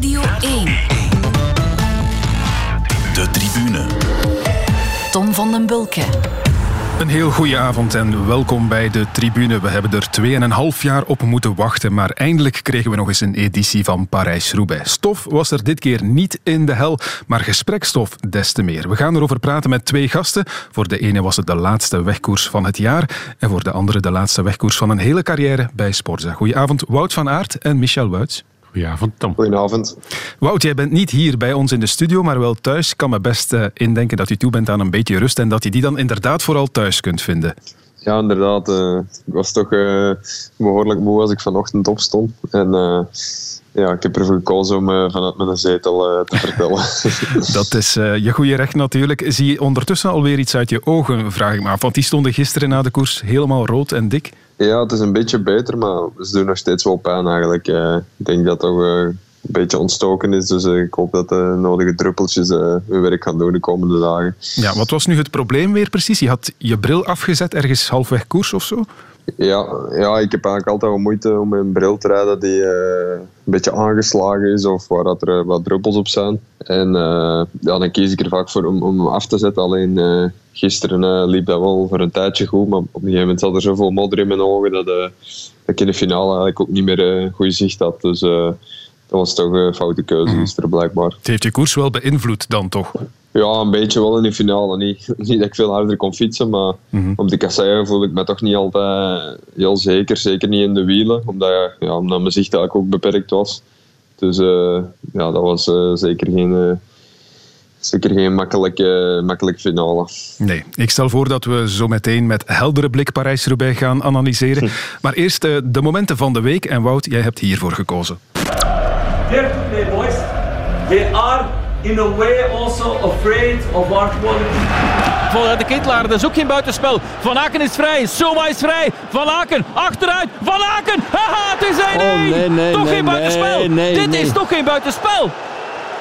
Radio 1. De tribune. Tom van den Bulke. Een heel goede avond en welkom bij de tribune. We hebben er 2,5 jaar op moeten wachten, maar eindelijk kregen we nog eens een editie van Parijs-Roubaix. Stof was er dit keer niet in de hel, maar gesprekstof des te meer. We gaan erover praten met twee gasten. Voor de ene was het de laatste wegkoers van het jaar en voor de andere de laatste wegkoers van een hele carrière bij Sporza. Goedenavond Wout van Aert en Michel Wuits. Goedenavond, Tom. Goedenavond. Wout, jij bent niet hier bij ons in de studio, maar wel thuis. Ik kan me best uh, indenken dat je toe bent aan een beetje rust en dat je die dan inderdaad vooral thuis kunt vinden. Ja, inderdaad. Uh, ik was toch uh, behoorlijk moe als ik vanochtend opstond. En ja, ik heb ervoor gekozen om vanuit mijn zetel te vertellen. dat is je goede recht natuurlijk. Zie je ondertussen alweer iets uit je ogen, vraag ik me af. Want die stonden gisteren na de koers helemaal rood en dik. Ja, het is een beetje beter, maar ze doen nog steeds wel pijn eigenlijk. Eh, ik denk dat het toch eh, een beetje ontstoken is, dus eh, ik hoop dat de nodige druppeltjes hun werk gaan doen de komende dagen. Ja, wat was nu het probleem weer precies? Je had je bril afgezet ergens halfweg koers of zo? Ja, ja, ik heb eigenlijk altijd wel moeite om een bril te rijden die uh, een beetje aangeslagen is of waar dat er wat druppels op zijn. En uh, ja, dan kies ik er vaak voor om, om hem af te zetten. Alleen uh, gisteren liep dat wel voor een tijdje goed, maar op een gegeven moment zat er zoveel modder in mijn ogen dat, dat ik in de finale eigenlijk ook niet meer een goede zicht had. Dus dat was toch een foute keuze mhm. gisteren blijkbaar. Het heeft je koers wel beïnvloed dan toch? Ja, een beetje wel in de finale. Niet, niet dat ik veel harder kon fietsen, maar mm op de kasseien voel ik me toch niet altijd heel zeker. Zeker niet in de wielen, omdat, ja, omdat mijn zicht eigenlijk ook beperkt was. Dus uh, ja, dat was uh, zeker geen... Uh, Zeker geen makkelijke, makkelijke finale. Nee, ik stel voor dat we zo meteen met heldere blik Parijs-Roubaix gaan analyseren. maar eerst de momenten van de week. En Wout, jij hebt hiervoor gekozen. Here today, boys. They are in a way also afraid of our quality. Voor de dat is ook geen buitenspel. Van Aken is vrij, Soma is vrij. Van Aken, achteruit, Van Aken. Haha, het is 1-1. Oh, nee, nee, toch nee, geen buitenspel. Nee, Dit is toch geen buitenspel.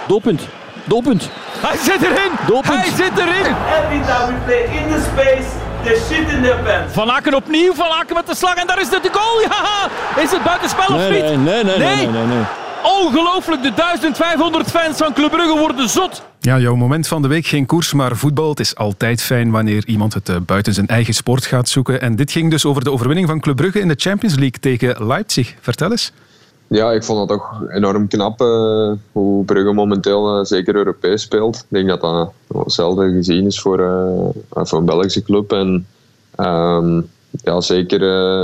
Doelpunt, doelpunt. Hij zit erin. Doelpunt. Hij zit erin. Every time we play in the space, they shit in their pants. Van Aken opnieuw, Van Aken met de slag en daar is de goal. Ja, is het buitenspel nee, of niet? Nee, nee, nee, nee, nee, nee. Ongelooflijk, de 1500 fans van Club Brugge worden zot. Ja, jouw moment van de week, geen koers, maar voetbal. Het is altijd fijn wanneer iemand het uh, buiten zijn eigen sport gaat zoeken. En dit ging dus over de overwinning van Club Brugge in de Champions League tegen Leipzig. Vertel eens. Ja, ik vond het toch enorm knap uh, hoe Brugge momenteel uh, zeker Europees speelt. Ik denk dat dat hetzelfde gezien is voor, voor een Belgische club. En um, ja, zeker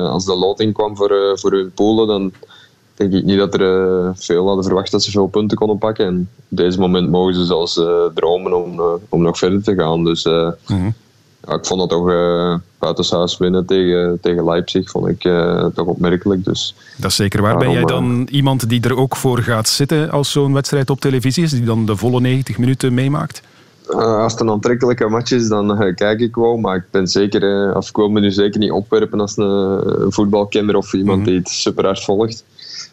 als de loting kwam voor, voor hun poelen, dan denk ik niet dat er veel hadden verwacht dat ze veel punten konden pakken. En op deze moment mogen ze zelfs dromen om, om nog verder te gaan. Dus mm-hmm. Ja, ik vond dat toch buitenshuis winnen tegen, tegen Leipzig vond ik toch opmerkelijk. Dus, dat is zeker waar. Ben jij dan iemand die er ook voor gaat zitten als zo'n wedstrijd op televisie is, die dan de volle 90 minuten meemaakt? als het een aantrekkelijke match is, dan kijk ik wel. Maar ik ben zeker, of ik wil me nu zeker niet opwerpen als een, voetbalkenner of iemand mm-hmm. die het super hard volgt.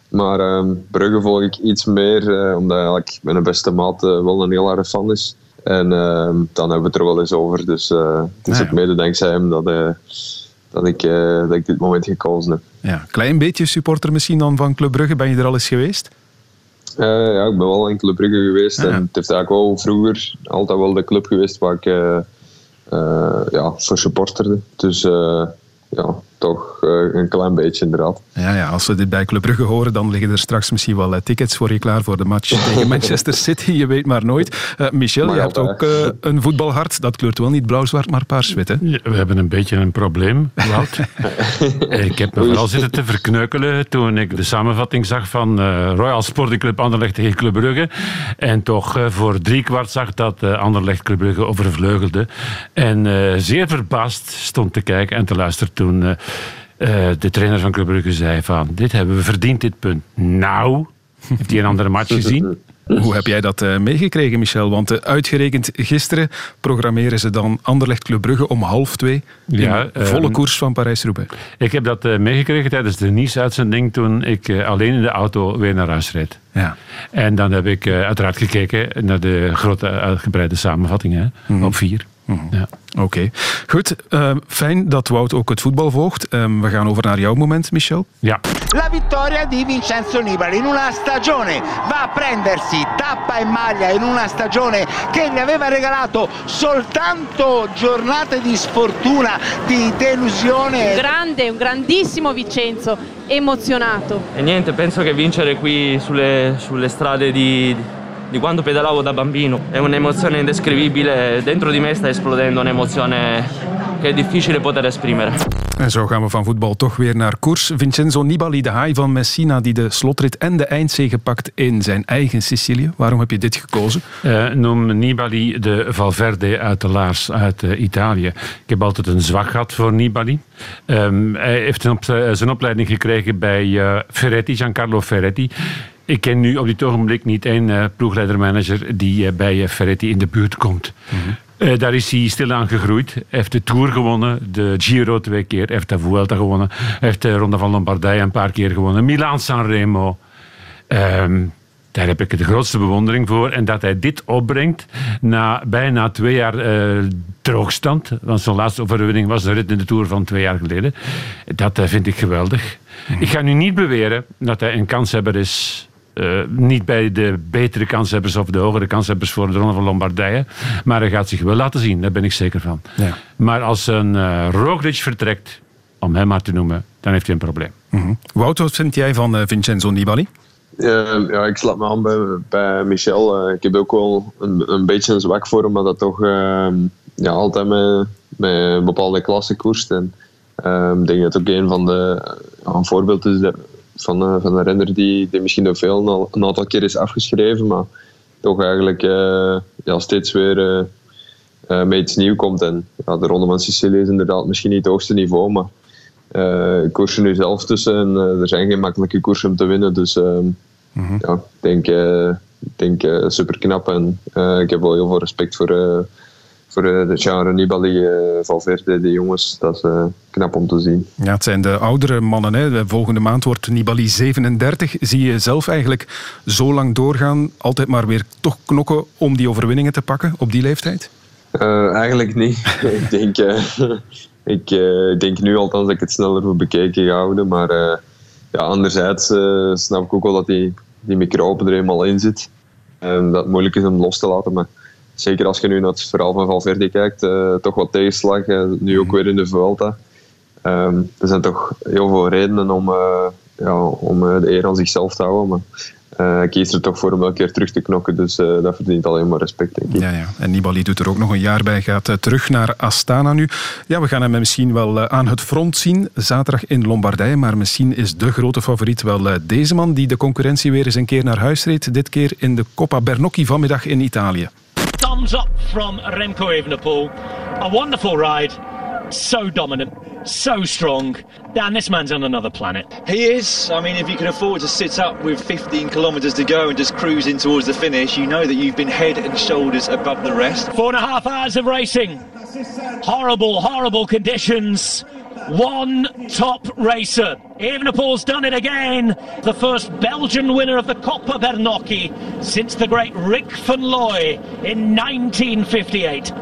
Maar um, Brugge volg ik iets meer, uh, omdat eigenlijk mijn beste maat uh, wel een heel harde fan is. En uh, dan hebben we het er wel eens over. Dus uh, het is ook mede dankzij hem dat, dat, ik, dat ik dit moment gekozen heb. Ja, klein beetje supporter misschien dan van Club Brugge. Ben je er al eens geweest? ja, ik ben wel in Club Brugge geweest. En het heeft eigenlijk wel vroeger altijd wel de club geweest waar ik ja, voor supporterde. Dus ja, toch uh, een klein beetje inderdaad. Ja, ja, als we dit bij Club Brugge horen, dan liggen er straks misschien wel uh, tickets voor je klaar voor de match tegen Manchester City. Je weet maar nooit. Uh, Michel, maar je hebt ook een voetbalhart. Dat kleurt wel niet blauw-zwart, maar paars-wit. Hè? Ja, we hebben een beetje een probleem, Wout. ik heb me vooral zitten te verkneukelen toen ik de samenvatting zag van Royal Sporting Club Anderlecht tegen Club Brugge. En toch voor driekwart zag dat Anderlecht Club Brugge overvleugelde. En zeer verbaasd stond te kijken en te luisteren toen uh, de trainer van Club Brugge zei van, dit hebben we verdiend, dit punt. Nou, heeft hij een andere match gezien? Hoe heb jij dat uh, meegekregen, Michel? Want uh, uitgerekend gisteren programmeren ze dan Anderlecht Club Brugge om half twee. Ja, volle koers van Parijs-Roubaix. Ik heb dat meegekregen tijdens de Nice-uitzending toen ik alleen in de auto weer naar huis reed. Ja. En dan heb ik uiteraard gekeken naar de grote uitgebreide samenvatting hè, mm -hmm. op vier. -hmm. ja. Oké, goed. Uh, fijn dat Wout ook het voetbal volgt. Uh, we gaan over naar jouw moment, Michel. Ja. La vittoria di Vincenzo Nibali in una stagione va a prendersi tappa e maglia in una stagione che gli aveva regalato soltanto giornate di sfortuna, di delusione. Un grande, un grandissimo Vincenzo, emozionato. E niente, penso che vincere qui sulle, sulle strade di di quando pedalavo da bambino. È un'emozione indescrivibile, dentro di me sta esplodendo un'emozione che è difficile poter esprimere. En zo gaan we van voetbal toch weer naar koers. Vincenzo Nibali, de haai van Messina, die de slotrit en de eindzege pakt in zijn eigen Sicilië. Waarom heb je dit gekozen? Uh, noem Nibali de Valverde uit de Laars uit uh, Italië. Ik heb altijd een zwak gehad voor Nibali. Um, hij heeft op, uh, zijn opleiding gekregen bij Ferretti, Giancarlo Ferretti. Ik ken nu op dit ogenblik niet één uh, ploegleidermanager die uh, bij uh, Ferretti in de buurt komt. Mm -hmm. daar is hij stilaan gegroeid. Hij heeft de Tour gewonnen, de Giro twee keer, hij heeft de Vuelta gewonnen, hij heeft de Ronde van Lombardije een paar keer gewonnen, Milaan Sanremo. Um, daar heb ik de grootste bewondering voor. En dat hij dit opbrengt na bijna twee jaar droogstand. Want zijn laatste overwinning was de rit in de Tour van twee jaar geleden. Dat vind ik geweldig. -hmm. Ik ga nu niet beweren dat hij een kanshebber is uh, niet bij de betere kanshebbers of de hogere kanshebbers voor de Ronde van Lombardije. Maar hij gaat zich wel laten zien, daar ben ik zeker van. Ja. Maar als een uh, Roglic vertrekt, om hem maar te noemen, dan heeft hij een probleem. Mm -hmm. Wout, wat vind jij van uh, Vincenzo Nibali? Uh, ja, ik sluit me aan bij, bij Michel. ik heb ook wel een, een beetje een zwak voor hem, maar dat toch ja, altijd met, met een bepaalde klasse koerst. En ik denk dat het ook een van de een voorbeeld is de, van, uh, van een renner die, die misschien door veel een, aantal keer is afgeschreven, maar toch eigenlijk uh, ja, steeds weer uh, met iets nieuws komt. En ja, de Ronde van Sicilië is inderdaad misschien niet het hoogste niveau, maar ik koers er nu zelf tussen en er zijn geen makkelijke koersen om te winnen. Dus mm -hmm. ja, ik denk, ik denk super knap en ik heb wel heel veel respect voor voor de genre Nibali, uh, Valverde, de jongens, dat is uh, knap om te zien. Ja, het zijn de oudere mannen. Hè. De volgende maand wordt Nibali 37. Zie je zelf eigenlijk zo lang doorgaan, altijd maar weer toch knokken om die overwinningen te pakken op die leeftijd? Uh, eigenlijk niet. ik, denk, ik denk nu althans dat ik het sneller voor bekeken ga houden. Maar ja, anderzijds snap ik ook wel dat die, die microbe er eenmaal in zit. En dat het moeilijk is om los te laten. Maar zeker als je nu naar het verhaal van Valverde kijkt, uh, toch wat tegenslag. Uh, nu ook weer in de Vuelta. Um, er zijn toch heel veel redenen om, uh, ja, om de eer aan zichzelf te houden. Maar hij kiest er toch voor om elke keer terug te knokken. Dus dat verdient alleen maar respect, denk ik. Ja, ja. En Nibali doet er ook nog een jaar bij. Gaat terug naar Astana nu. Ja, we gaan hem misschien wel aan het front zien. Zaterdag in Lombardije. Maar misschien is de grote favoriet wel deze man die de concurrentie weer eens een keer naar huis reed. Dit keer in de Coppa Bernocchi vanmiddag in Italië. Thumbs up from Remco Evenepoel. A wonderful ride. So dominant, so strong. Dan, this man's on another planet. He is. I mean, if you can afford to sit up with 15 kilometres to go and just cruising towards the finish, you know that you've been head and shoulders above the rest. Four and a half hours of racing. Horrible, horrible conditions. One top racer. Evenepoel's done it again. The first Belgian winner of the Coppa Bernocchi since the great Rick van Looy in 1958.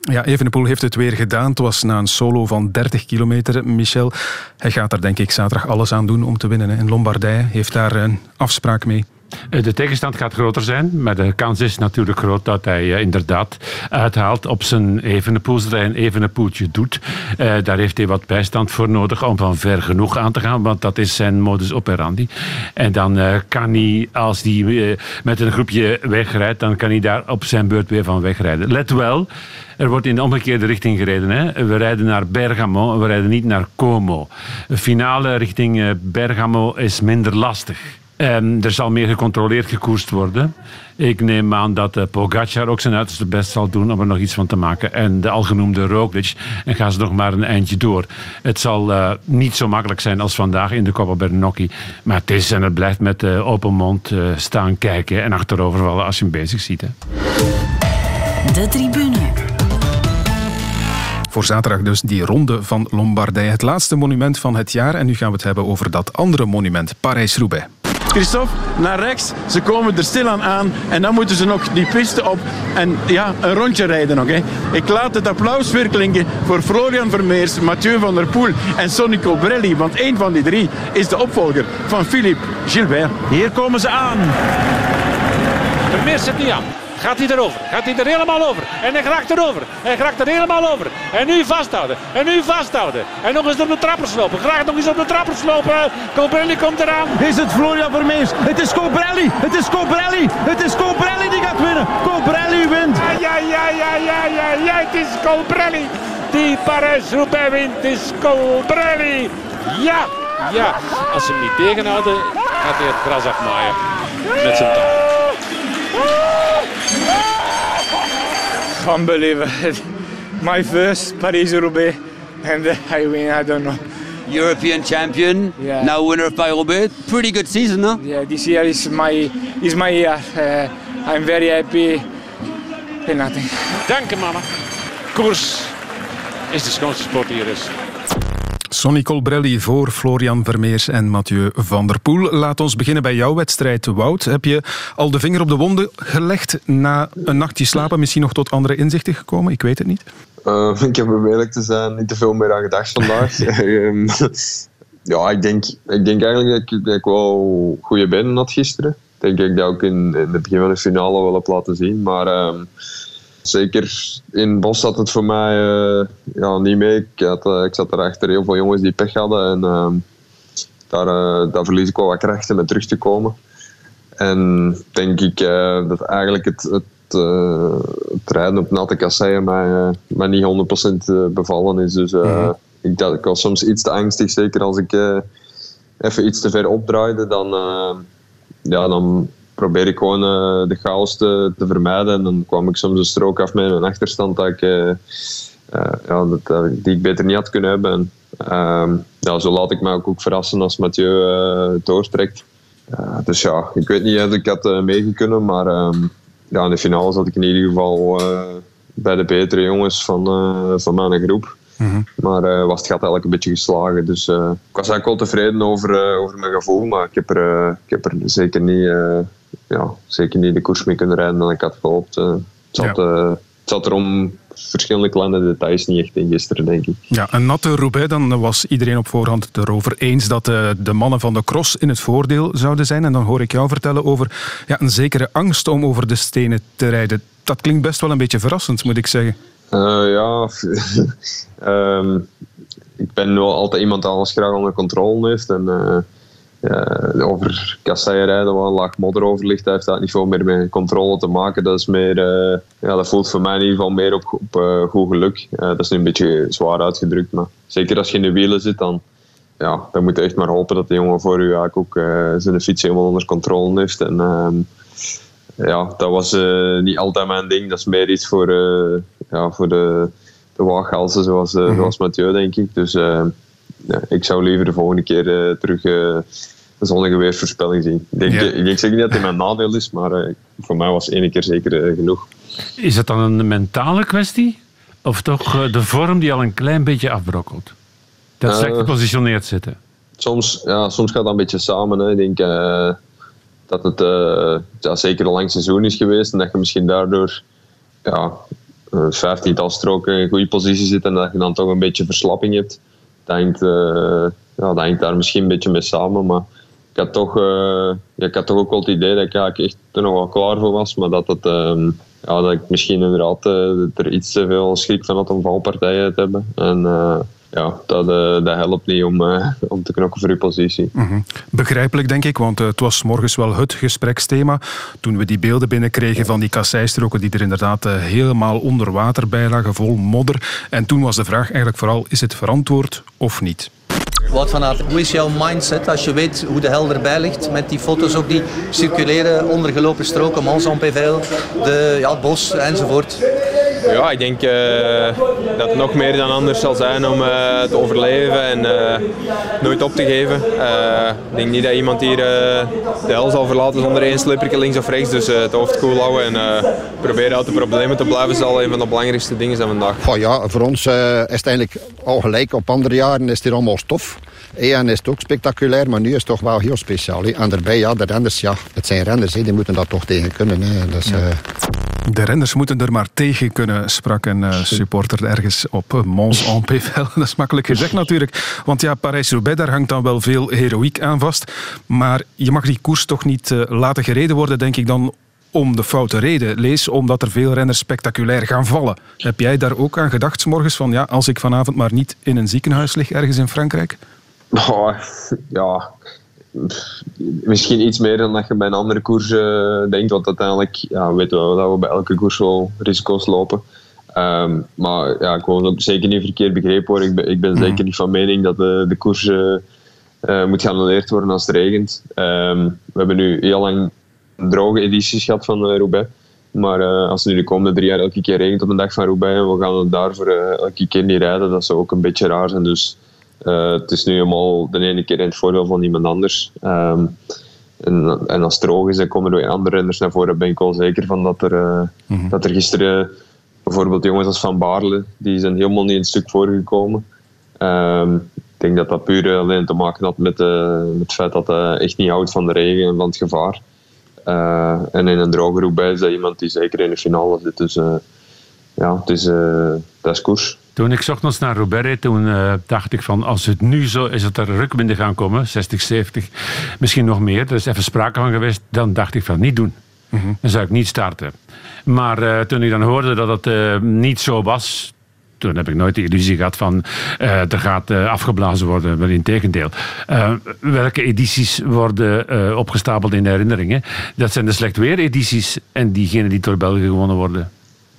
Ja, Evenepoel heeft het weer gedaan. Het was na een solo van 30 kilometer, Michel. Hij gaat er denk ik zaterdag alles aan doen om te winnen. In Lombardije heeft daar een afspraak mee. De tegenstand gaat groter zijn, maar de kans is natuurlijk groot dat hij uh, inderdaad uithaalt op zijn evenepoels, dat hij een evenepoeltje doet. Uh, daar heeft hij wat bijstand voor nodig om van ver genoeg aan te gaan, want dat is zijn modus operandi. En dan kan hij, als hij met een groepje wegrijdt, dan kan hij daar op zijn beurt weer van wegrijden. Let wel, er wordt in de omgekeerde richting gereden. Hè. We rijden naar Bergamo, we rijden niet naar Como. De finale richting Bergamo is minder lastig. Um, er zal meer gecontroleerd gekoerst worden. Ik neem aan dat uh, Pogacar ook zijn uiterste best zal doen om er nog iets van te maken. En de algenoemde Roglic. En gaan ze nog maar een eindje door. Het zal uh, niet zo makkelijk zijn als vandaag in de Coppa Bernocchi. Maar het is en het blijft met uh, open mond staan kijken en achterovervallen als je hem bezig ziet. Hè. De tribune. Voor zaterdag dus die ronde van Lombardije. Het laatste monument van het jaar. En nu gaan we het hebben over dat andere monument, Parijs-Roubaix. Christophe, naar rechts. Ze komen er stilaan aan. En dan moeten ze nog die piste op. En ja, een rondje rijden nog. Ik laat het applaus weer klinken voor Florian Vermeers, Mathieu van der Poel en Sonny Colbrelli. Want één van die drie is de opvolger van Philippe Gilbert. Hier komen ze aan. Vermeers zit niet aan. Gaat hij erover? Gaat hij er helemaal over? En hij raakt erover. Hij raakt er helemaal over. En nu vasthouden. En nu vasthouden. En nog eens op de trappers lopen. Graag nog eens op de trappers lopen. Colbrelli komt eraan. Is het Florian Vermeers? Het is Colbrelli. Het is Colbrelli. Het is Colbrelli die gaat winnen. Colbrelli wint. Ja, ja, ja, ja, ja, ja. Het is Colbrelli. Die Parijs-Roubaix wint. Het is Colbrelli. Ja, ja. Als ze hem niet tegenhouden, gaat hij het gras afmaaien. Met zijn tand. Unbelievable. My first Paris-Roubaix and I win, I don't know. European champion, Yeah. now winner of Paris-Roubaix. Pretty good season, no? Yeah, this year is my is my year. Uh, I'm very happy. And nothing. Dank je, mama. Koers is de schoonste sport die er is. Sonny Colbrelli voor Florian Vermeers en Mathieu van der Poel. Laat ons beginnen bij jouw wedstrijd, Wout. Heb je al de vinger op de wonden gelegd na een nachtje slapen? Misschien nog tot andere inzichten gekomen? Ik weet het niet. Eh, ik heb er eerlijk te zijn niet te veel meer aan gedacht vandaag. Ehm, ja, ik denk, ik denk eigenlijk dat ik, dat ik wel goede benen had gisteren. Ik denk dat ik dat ook in, in het begin van de finale wel heb laten zien. Maar ehm, zeker in Bos zat het voor mij eh, ja, niet mee. Ik, had, eh, ik zat erachter heel veel jongens die pech hadden. En ehm, daar, eh, daar verlies ik wel wat krachten met terug te komen. En denk ik dat eigenlijk het, het, het rijden op natte kasseien mij, mij niet 100% eh, bevallen is. Dus eh, ik, dat, ik was soms iets te angstig, zeker als ik even iets te ver opdraaide. Dan, ja, dan probeer ik gewoon eh, de chaos te, te vermijden. En dan kwam ik soms een strook af met een achterstand dat ik, eh, eh, ja, dat, die ik beter niet had kunnen hebben. En, ehm, ja, zo laat ik me ook, ook verrassen als Mathieu eh, doortrekt. Dus ja, ik weet niet of ik had meegekunnen, maar ehm, ja, in de finale zat ik in ieder geval bij de betere jongens van, van mijn groep. Maar eh, was het gat eigenlijk een beetje geslagen. Dus ik was eigenlijk wel tevreden over, over mijn gevoel, maar ik heb er, ik heb er zeker, niet, ja, zeker niet de koers mee kunnen rijden dan ik had gehoopt. Eh, het, zat, eh, het zat er om verschillende kleine details niet echt in gisteren, denk ik. Ja, een natte Roubaix, dan was iedereen op voorhand het erover eens dat eh, de mannen van de cross in het voordeel zouden zijn. En dan hoor ik jou vertellen over ja, een zekere angst om over de stenen te rijden. Dat klinkt best wel een beetje verrassend, moet ik zeggen. Eh, ja, ehm, ik ben wel altijd iemand die alles graag onder controle heeft. En eh, ja, over kasseien rijden waar een laag modder over ligt, heeft dat niet veel meer met controle te maken. Dat, is meer, eh, ja, dat voelt voor mij in ieder geval meer op, op eh, goed geluk. Eh, dat is nu een beetje zwaar uitgedrukt, maar zeker als je in de wielen zit, dan, ja, dan moet je echt maar hopen dat de jongen voor u eigenlijk ook eh, zijn fiets helemaal onder controle heeft. En, ehm, ja, dat was eh, niet altijd mijn ding. Dat is meer iets voor, eh, ja, voor de, de waaghalzen zoals, eh, zoals Mathieu, denk ik. Dus eh, ja, ik zou liever de volgende keer eh, terug eh een zonnige weersvoorspelling zien. Ik denk, Ja. ik zeker niet dat het mijn nadeel is, maar eh, voor mij was één keer zeker genoeg. Is het dan een mentale kwestie? Of toch de vorm die al een klein beetje afbrokkelt? Dat slecht gepositioneerd zitten. soms, ja, soms gaat dat een beetje samen. Hè. Ik denk dat het ja, zeker een lang seizoen is geweest en dat je misschien daardoor ja, een vijftiental stroken in een goede positie zit en dat je dan toch een beetje verslapping hebt. Dat hangt, eh, ja, dat hangt daar misschien een beetje mee samen. Maar ik had toch, eh, ja, ik had toch ook wel het idee dat ik echt er nog wel klaar voor was, maar dat, het, ehm, ja, dat ik misschien inderdaad eh, er iets te veel schrik van had om valpartijen te hebben. En ja, dat, eh, dat helpt niet om, eh, om te knokken voor je positie. Mhm. Begrijpelijk, denk ik, want eh, het was morgens wel het gespreksthema. Toen we die beelden binnenkregen van die kasseistroken die er inderdaad helemaal onder water bij lagen, vol modder. En toen was de vraag eigenlijk vooral, is het verantwoord of niet? Wout van Aert, hoe is jouw mindset als je weet hoe de hel erbij ligt met die foto's ook die circuleren, ondergelopen stroken, Mons en Pével, de, ja, het bos enzovoort? Ja, ik denk eh, dat het nog meer dan anders zal zijn om eh, te overleven en eh, nooit op te geven. Eh, ik denk niet dat iemand hier de hel zal verlaten zonder één slippertje links of rechts. Dus eh, het hoofd koel houden en eh, proberen uit de problemen te blijven zal een van de belangrijkste dingen zijn vandaag. Oh ja, voor ons eh, is het eigenlijk al gelijk op andere jaren is het hier allemaal stof. En is het ook spectaculair, maar nu is het toch wel heel speciaal. Hè. En daarbij, ja, de renners, ja, het zijn renners, hè, die moeten dat toch tegen kunnen. Dus, eh, De renners moeten er maar tegen kunnen, sprak een eh, supporter ergens op Mons en Pével. Dat is makkelijk gezegd natuurlijk. Want ja, Parijs-Roubaix, daar hangt dan wel veel heroïek aan vast. Maar je mag die koers toch niet eh, laten gereden worden, denk ik dan, om de foute reden. Lees omdat er veel renners spectaculair gaan vallen. Heb jij daar ook aan gedacht, 's morgens van ja, als ik vanavond maar niet in een ziekenhuis lig ergens in Frankrijk? Oh, ja, misschien iets meer dan dat je bij een andere koers eh, denkt. Want uiteindelijk ja, weten we wel dat we bij elke koers wel risico's lopen. Ehm, maar ja, ik wil ook zeker niet verkeerd begrepen worden. Ik ben, ik ben zeker niet van mening dat de, de koers eh, eh, moet geannuleerd worden als het regent. Ehm, we hebben nu heel lang droge edities gehad van Roubaix. Maar als het nu de komende drie jaar elke keer regent op een dag van Roubaix en we gaan het daarvoor elke keer niet rijden, dat zou ook een beetje raar zijn. Dus uh, het is nu helemaal de ene keer in het voordeel van iemand anders. Um, en, en, als het droog is, dan komen er weer andere renners naar voren. Daar ben ik wel zeker van dat er, mm -hmm. dat er gisteren bijvoorbeeld jongens als Van Baarle, die zijn helemaal niet in het stuk voorgekomen. Um, ik denk dat dat puur alleen te maken had met, met het feit dat hij echt niet houdt van de regen en van het gevaar. En in een droge Roubaix is dat iemand die zeker in de finale zit. Dus ja, het is, dat is koers. Toen ik ochtends naar Roubaix reed, toen uh, dacht ik van als het nu zo is dat er rukwinden gaan komen, 60, 70, misschien nog meer, er is even sprake van geweest, dan dacht ik van niet doen. Mm -hmm. Dan zou ik niet starten. Maar uh, toen ik dan hoorde dat het uh, niet zo was, toen heb ik nooit de illusie gehad van uh, er gaat uh, afgeblazen worden, maar in tegendeel. Uh, welke edities worden opgestapeld in herinneringen? Dat zijn de slecht weer edities en diegenen die door België gewonnen worden.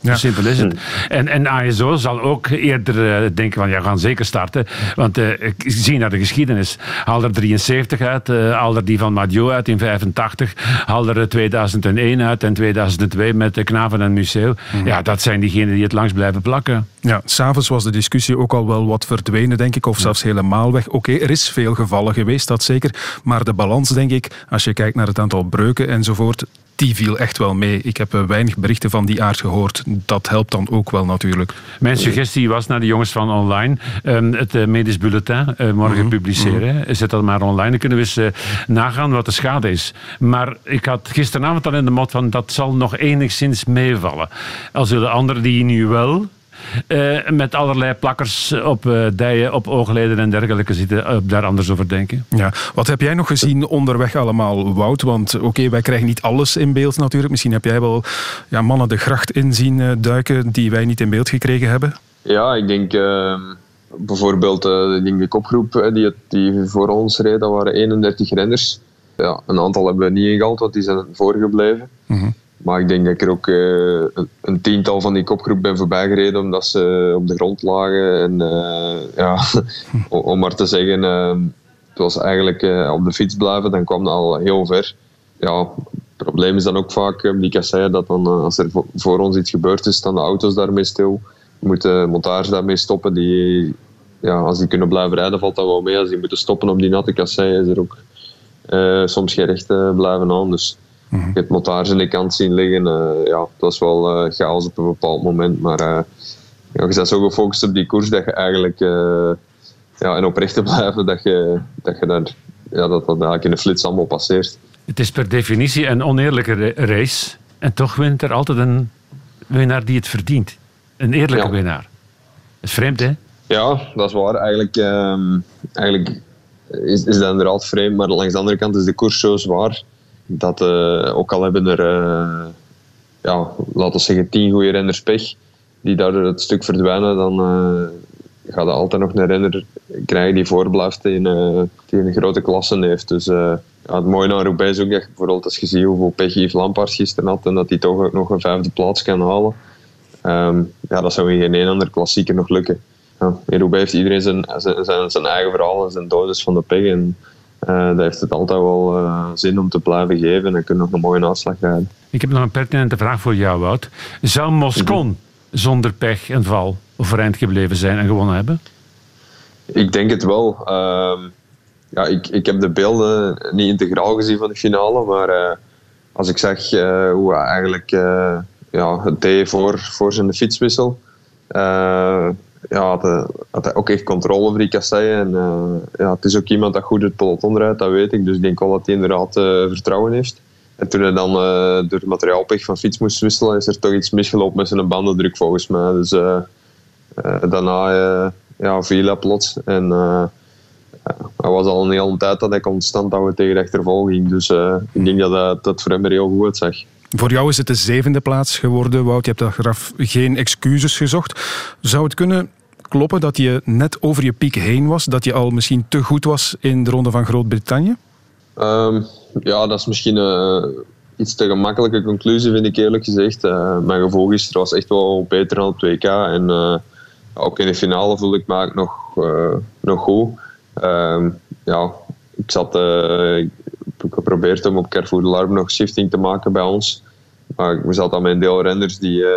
Ja. Simpel is het. En, en ASO zal ook eerder uh, denken van ja, we gaan zeker starten. Want uh, ik zie naar de geschiedenis. Haal er 73 uit, uh, haal er die van Madio uit in 85, haal er 2001 uit en 2002 met Knaven en Museo. Mm. Ja, dat zijn diegenen die het langs blijven plakken. Ja, s'avonds was de discussie ook al wel wat verdwenen, denk ik, of zelfs helemaal weg. Oké, okay, er is veel gevallen geweest, dat zeker. Maar de balans, denk ik, als je kijkt naar het aantal breuken enzovoort, die viel echt wel mee. Ik heb weinig berichten van die aard gehoord. Dat helpt dan ook wel natuurlijk. Mijn suggestie was naar de jongens van online um, het uh, medisch bulletin uh, morgen mm -hmm. publiceren. Zet dat maar online. Dan kunnen we eens nagaan wat de schade is. Maar ik had gisteravond al in de mot van dat zal nog enigszins meevallen. Al zullen anderen die nu wel uh, met allerlei plakkers op uh, dijen, op oogleden en dergelijke zitten, uh, daar anders over denken. Ja. Wat heb jij nog gezien onderweg allemaal, Wout? Want oké, okay, wij krijgen niet alles in beeld natuurlijk. Misschien heb jij wel ja, mannen de gracht in zien duiken die wij niet in beeld gekregen hebben. Ja, ik denk ehm, bijvoorbeeld ik denk de kopgroep die, die voor ons reed, dat waren 31 renners. Ja, een aantal hebben we niet ingehaald, want die zijn voorgebleven. Mm -hmm. Maar ik denk dat ik er ook uh, een, tiental van die kopgroep ben voorbijgereden omdat ze op de grond lagen. En uh, ja, om maar te zeggen, uh, het was eigenlijk op de fiets blijven, dan kwam dat al heel ver. Ja, het probleem is dan ook vaak die kasseien dat dan, als er voor ons iets gebeurd is, staan de auto's daarmee stil. Moeten montage daarmee stoppen. Die, ja, als die kunnen blijven rijden, valt dat wel mee. Als die moeten stoppen op die natte kasseien, is er ook soms geen recht blijven aan. Dus, Mm -hmm. het montage in de kant zien liggen. Uh, ja, het was wel uh, chaos op een bepaald moment. Maar uh, ja, je bent zo gefocust op die koers dat je eigenlijk ja, en oprecht te blijven dat je, dat je daar, ja, dat, dat eigenlijk in de flits allemaal passeert. Het is per definitie een oneerlijke race. En toch wint er altijd een winnaar die het verdient. Een eerlijke ja. winnaar. Dat is vreemd, hè? Ja, dat is waar. Eigenlijk, um, eigenlijk is, is dat inderdaad vreemd. Maar langs de andere kant is de koers zo zwaar dat uh, ook al hebben er, uh, ja, laten we zeggen, tien goede renners pech, die daar het stuk verdwijnen, dan uh, gaat er altijd nog een renner krijgen die voorblijft in, die een grote klasse heeft. Dus het mooie aan Roubaix is ook dat bijvoorbeeld als je ziet hoeveel pech Yves gisteren had en dat hij toch ook nog een vijfde plaats kan halen. Um, ja, dat zou in geen een ander klassieker nog lukken. Ja, in Roubaix heeft iedereen zijn, zijn, zijn, zijn eigen verhaal en zijn dosis van de pech. En, uh, dat heeft het altijd wel uh, zin om te blijven geven en dan kun je nog een mooie uitslag rijden. Ik heb nog een pertinente vraag voor jou, Wout. Zou Moscon -hmm. zonder pech en val overeind gebleven zijn en gewonnen hebben? Ik denk het wel. Uh, ja, ik, ik heb de beelden niet integraal gezien van de finale, maar uh, als ik zag hoe hij eigenlijk ja, het deed voor, voor zijn fietswissel, ja, had, hij, had hij ook echt controle over die kasseien. En eh, ja, het is ook iemand dat goed het peloton rijdt, dat weet ik. Dus ik denk wel dat hij inderdaad eh, vertrouwen heeft. En toen hij dan door het materiaalpech van fiets moest wisselen, is er toch iets misgelopen met zijn bandendruk volgens mij. Dus daarna ja, viel hij plots. En hij was al een hele tijd dat hij constant we tegen de achtervolging ging. Dus ik denk dat dat, dat voor hem heel goed zag. Voor jou is het de zevende plaats geworden, Wout. Je hebt achteraf geen excuses gezocht. Zou het kunnen kloppen dat je net over je piek heen was? Dat je al misschien te goed was in de Ronde van Groot-Brittannië? Um, ja, dat is misschien uh, iets te gemakkelijke conclusie, vind ik eerlijk gezegd. Uh, mijn gevoel gisteren was echt wel beter dan het WK. En uh, ook in de finale voelde ik me nog, nog goed. Um, ja, ik zat heb geprobeerd om op Carrefour de Larme nog shifting te maken bij ons. Maar we zaten aan mijn deelrenners die, uh,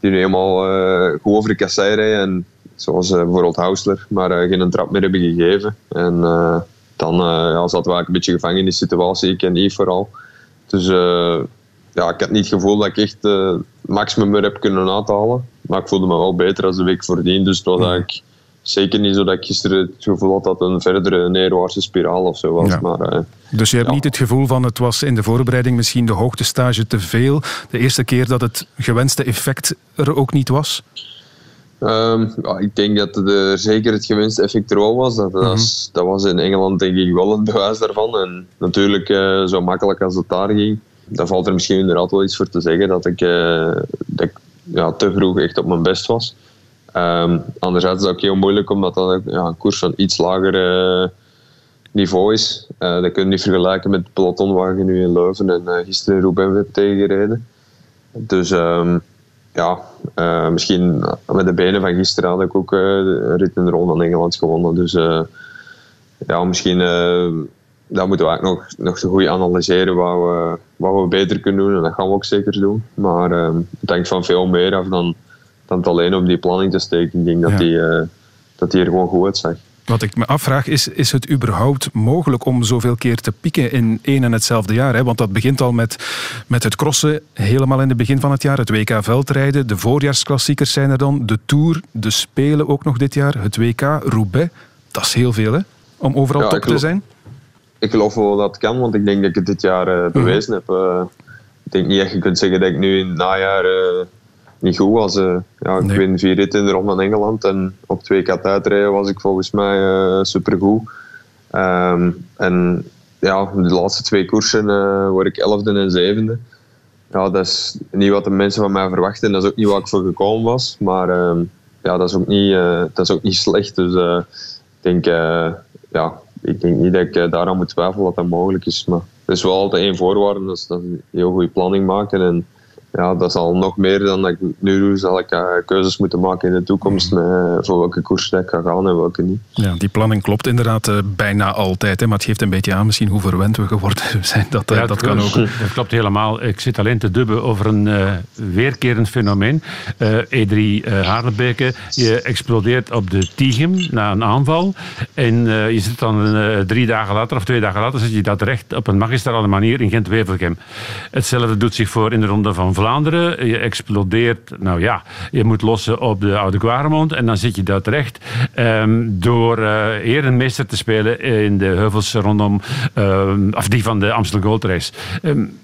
die nu helemaal uh, goed over de kassei rijden. En, zoals bijvoorbeeld Hausler, maar geen trap meer hebben gegeven. En dan ja, zaten we een beetje gevangen in die situatie, ik en Yves vooral. Dus ja, ik had niet het gevoel dat ik echt het maximum meer heb kunnen uithalen. Maar ik voelde me wel beter als de week voordien. Dus het was eigenlijk zeker niet zo dat ik gisteren het gevoel had dat een verdere neerwaartse spiraal of zo was. Maar, uh, dus je hebt niet het gevoel van het was in de voorbereiding misschien de hoogtestage te veel. De eerste keer dat het gewenste effect er ook niet was? Um, ja, ik denk dat er zeker het gewenste effect er wel was. Dat, mm -hmm. dat, was in Engeland denk ik wel een bewijs daarvan. En natuurlijk, uh, zo makkelijk als het daar ging, dan valt er misschien inderdaad wel iets voor te zeggen dat ik, uh, dat ik ja, te vroeg echt op mijn best was. Um, anderzijds is het ook heel moeilijk omdat dat ja, een koers van iets lager uh, niveau is. Uh, dat kun je niet vergelijken met het peloton waar nu in Leuven en uh, gisteren in Roubaix hebt tegengereden. Dus um, ja, misschien met de benen van gisteren had ik ook een rit in de Engeland gewonnen. Dus ja, misschien dat moeten we eigenlijk nog, nog goed analyseren wat we, wat we beter kunnen doen. En dat gaan we ook zeker doen. Maar het hangt van veel meer af dan dan het alleen om die planning te steken. Ik denk dat, die, uh, dat die er gewoon goed uitzag. Wat ik me afvraag is, is het überhaupt mogelijk om zoveel keer te pieken in één en hetzelfde jaar? Hè? Want dat begint al met, met het crossen helemaal in het begin van het jaar, het WK veldrijden, de voorjaarsklassiekers zijn er dan, de Tour, de Spelen ook nog dit jaar, het WK, Roubaix. Dat is heel veel, hè? Om overal ja, top te zijn. Ik geloof wel dat het kan, want ik denk dat ik het dit jaar uh, bewezen mm -hmm. heb. Uh, ik denk niet echt je kunt zeggen dat ik nu in het najaar niet goed was. Uh, ja, ik nee. win vier ritten in de Ronde van Engeland en op twee k tijdrijden was ik volgens mij uh, supergoed. Um, en ja, de laatste twee koersen uh, word ik elfde en zevende. Ja, dat is niet wat de mensen van mij verwachten. Dat is ook niet wat ik voor gekomen was. Maar um, ja, dat is ook niet, dat is ook niet slecht. Dus ik denk, ja, ik denk niet dat ik daaraan moet twijfelen dat dat mogelijk is. Maar er is wel altijd één voorwaarde. Dat is, dat heel goede planning maken. En, ja, dat zal nog meer dan dat ik nu doe, zal ik uh, keuzes moeten maken in de toekomst met, uh, voor welke koers ik ga gaan en welke niet. Ja, die planning klopt inderdaad uh, bijna altijd, hè, maar het geeft een beetje aan misschien hoe verwend we geworden zijn. Dat, ja, dat kan ook. Dat klopt helemaal. Ik zit alleen te dubben over een weerkerend fenomeen. E3 Haarlembeke, je explodeert op de Tigem na een aanval en je zit dan drie dagen later of twee dagen later zit je dat recht op een magistrale manier in Gent-Wevelgem. Hetzelfde doet zich voor in de ronde van Vlaanderen. Je explodeert, nou ja, je moet lossen op de Oude Quaremont en dan zit je daar terecht um, door uh, herenmeester te spelen in de heuvels rondom, um, of die van de Amstel Gold Race. Um,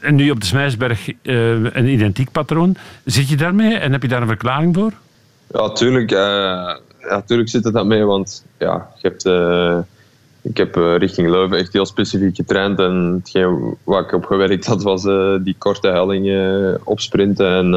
en nu op de Smijsberg uh, een identiek patroon. Zit je daarmee en heb je daar een verklaring voor? Ja, tuurlijk. Uh, ja, tuurlijk zit het dat mee, want ja, je hebt ik heb uh, richting Leuven echt heel specifiek getraind. En hetgeen waar ik op gewerkt had, was uh, die korte hellingen opsprinten. En,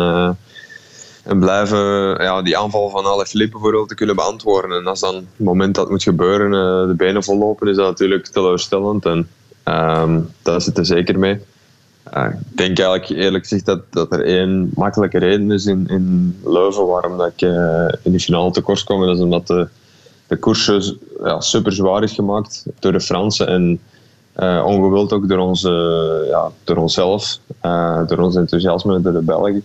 en blijven ja, die aanval van Ale Philippe bijvoorbeeld te kunnen beantwoorden. En als dan het moment dat moet gebeuren, de benen vollopen, is dat natuurlijk teleurstellend. En um, daar zit er zeker mee. ik denk eigenlijk eerlijk gezegd dat, dat er één makkelijke reden is in, in Leuven waarom dat ik in de finale tekort kom. Dat is omdat de de koers ja, super zwaar is gemaakt door de Fransen en uh, ongewild ook door, onze, ja, door onszelf, uh, door ons enthousiasme, door de Belgen.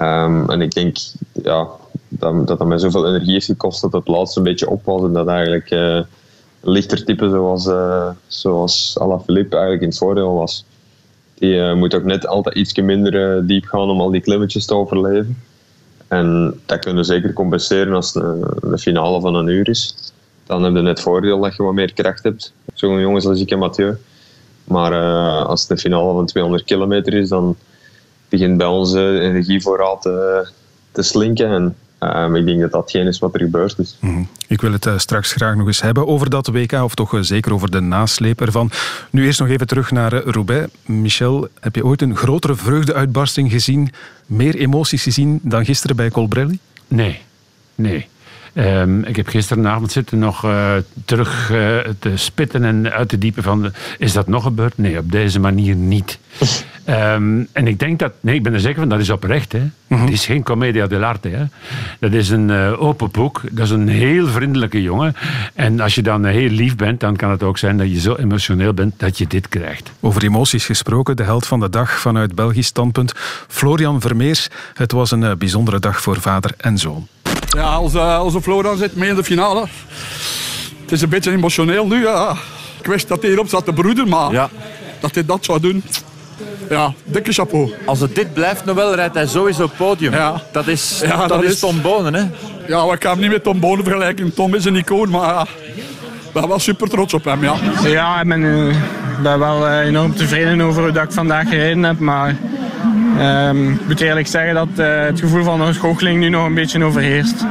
Um, en ik denk ja, dat, dat dat mij zoveel energie heeft gekost dat het laatste een beetje op was en dat eigenlijk uh, lichter type zoals, zoals Alaphilippe eigenlijk in het voordeel was. Die moet ook net altijd iets minder diep gaan om al die klimmetjes te overleven. En dat kunnen zeker compenseren als het een, een finale van een uur is. Dan heb je net voordeel dat je wat meer kracht hebt. Zo'n jongens als ik en Mathieu. Maar uh, als het een finale van 200 kilometer is, dan begint bij ons de energievoorraad te, te slinken. En uh, ik denk dat datgene is wat er gebeurd is. Mm -hmm. Ik wil het uh, straks graag nog eens hebben over dat WK, of toch uh, zeker over de nasleep ervan. Nu eerst nog even terug naar Roubaix. Michel, heb je ooit een grotere vreugdeuitbarsting gezien, meer emoties gezien dan gisteren bij Colbrelli? Nee, nee. Um, ik heb gisteravond zitten nog uh, terug uh, te spitten en uit te diepen van... Is dat nog gebeurd? Nee, op deze manier niet. um, en ik denk dat... Nee, ik ben er zeker van, dat is oprecht. Hè. Mhm. Het is geen commedia dell'arte. Hè. Dat is een uh, open boek. Dat is een heel vriendelijke jongen. En als je dan heel lief bent, dan kan het ook zijn dat je zo emotioneel bent dat je dit krijgt. Over emoties gesproken, de held van de dag vanuit Belgisch standpunt. Florian Vermeers. Het was een bijzondere dag voor vader en zoon. Ja, onze, onze Florian zit mee in de finale. Het is een beetje emotioneel nu. Ja. Ik wist dat hij erop zat te broeden, maar ja. dat hij dat zou doen. Ja, dikke chapeau. Als het dit blijft, Noël, rijdt hij sowieso op podium. Ja. Dat is, ja, dat, dat is Tom Bonen, hè? Ja, we gaan hem niet met Tom Bonen vergelijken. Tom is een icoon, maar ja, ik ben wel super trots op hem, ja. Ja, ik ben, uh, ben wel uh, enorm tevreden over hoe dat ik vandaag gereden heb, maar... Um, ik moet eerlijk zeggen dat uh, het gevoel van een goocheling nu nog een beetje overheerst.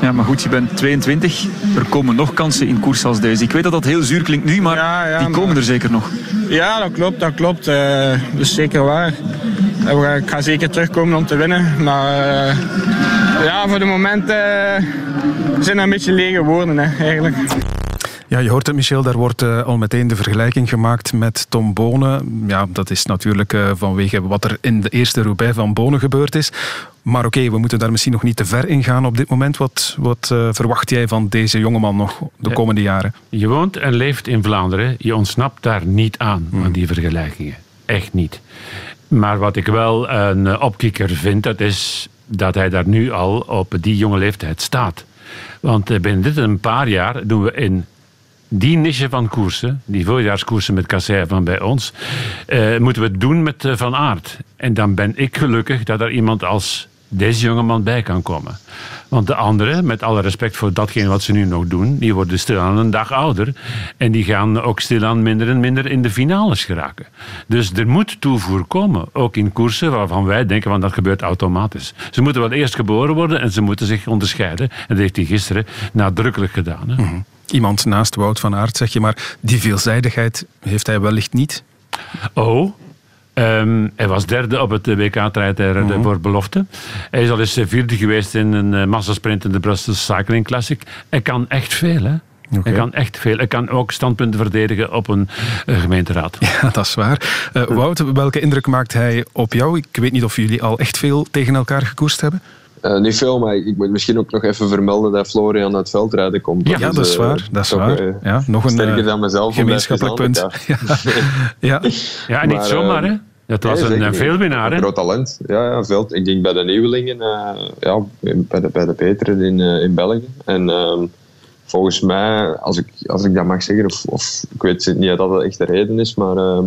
Ja, maar goed, je bent 22. Er komen nog kansen in koers als deze. Ik weet dat dat heel zuur klinkt nu, maar ja, ja, die komen maar... er zeker nog. Ja, dat klopt, dat klopt. Uh, dat is zeker waar. Uh, ik ga zeker terugkomen om te winnen. Maar ja, voor de moment zijn er een beetje lege woorden, hè, eigenlijk. Ja, je hoort het, Michel. Daar wordt uh, al meteen de vergelijking gemaakt met Tom Bonen. Ja, dat is natuurlijk uh, vanwege wat er in de eerste Roubaix van Bonen gebeurd is. Maar oké, okay, we moeten daar misschien nog niet te ver in gaan op dit moment. Wat, wat uh, verwacht jij van deze jongeman nog de komende jaren? Je woont en leeft in Vlaanderen. Je ontsnapt daar niet aan, hmm. aan die vergelijkingen. Echt niet. Maar wat ik wel een opkikker vind, dat is dat hij daar nu al op die jonge leeftijd staat. Want binnen dit een paar jaar doen we in die niche van koersen, die voorjaarskoersen met Kassei van bij ons, uh, moeten we doen met uh, Van Aert. En dan ben ik gelukkig dat er iemand als deze jongeman bij kan komen. Want de anderen, met alle respect voor datgene wat ze nu nog doen, die worden stilaan een dag ouder. En die gaan ook stilaan minder en minder in de finales geraken. Dus er moet toevoer komen, ook in koersen waarvan wij denken van dat gebeurt automatisch. Ze moeten wel eerst geboren worden en ze moeten zich onderscheiden. En dat heeft hij gisteren nadrukkelijk gedaan. Hè? Mm-hmm. Iemand naast Wout van Aert, zeg je maar, die veelzijdigheid heeft hij wellicht niet? Oh, Um, hij was derde op het WK-tijdrijden uh-huh. voor belofte. Hij is al eens vierde geweest in een uh, massasprint in de Brussels Cycling Classic. Hij kan echt veel, hè? Okay. Hij kan echt veel. Hij kan ook standpunten verdedigen op een uh, gemeenteraad. Ja, dat is waar. Wout, welke indruk maakt hij op jou? Ik weet niet of jullie al echt veel tegen elkaar gekoerst hebben. Uh, niet veel, maar ik moet misschien ook nog even vermelden dat Florian uit het veldrijden komt. Ja, dat, dat is waar. Dat is toch, waar. Ja, nog een sterker dan mezelf. gemeenschappelijk punt. Ja. ja. ja, en niet maar, zomaar, hè? Dat was nee, een, veelwinnaar, hè? Een groot talent. Ja, ja veel. Ik denk bij de nieuwelingen, uh, ja, bij de, bij de Peteren in, uh, in België. En um, volgens mij, als ik, als ik dat mag zeggen, of, of ik weet niet dat dat echt de reden is, maar uh,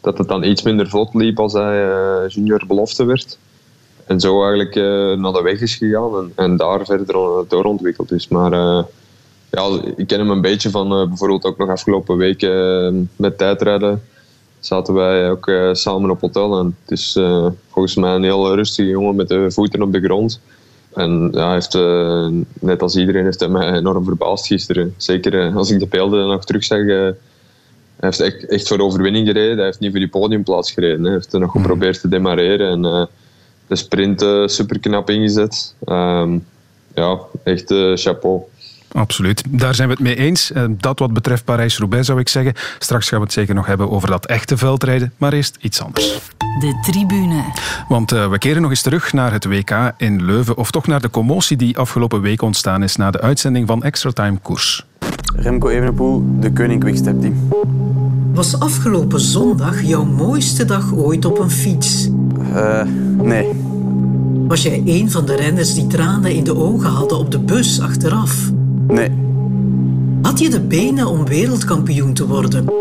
dat het dan iets minder vlot liep als hij junior belofte werd. En zo eigenlijk naar de weg is gegaan en, en daar verder doorontwikkeld is. Maar ja, ik ken hem een beetje van bijvoorbeeld ook nog afgelopen weken met tijdrijden zaten wij ook uh, samen op hotel. En het is uh, volgens mij een heel rustige jongen met de voeten op de grond. En ja, hij heeft, uh, net als iedereen heeft hij mij enorm verbaasd gisteren. Zeker als ik de beelden nog terugzag. hij heeft echt, echt voor de overwinning gereden. Hij heeft niet voor die podiumplaats gereden. Hij heeft er nog geprobeerd te demareren. En de sprint super knap ingezet. Um, ja, echt chapeau. Absoluut. Daar zijn we het mee eens. Dat wat betreft Parijs-Roubaix zou ik zeggen. Straks gaan we het zeker nog hebben over dat echte veldrijden. Maar eerst iets anders. De tribune. Want uh, we keren nog eens terug naar het WK in Leuven. Of toch naar de commotie die afgelopen week ontstaan is na de uitzending van Extra Time Koers. Remco Evenepoel, de koning Quickstep team. Was afgelopen zondag jouw mooiste dag ooit op een fiets? Uh, nee. Was jij een van de renners die tranen in de ogen hadden op de bus achteraf? Nee. Had je de benen om wereldkampioen te worden?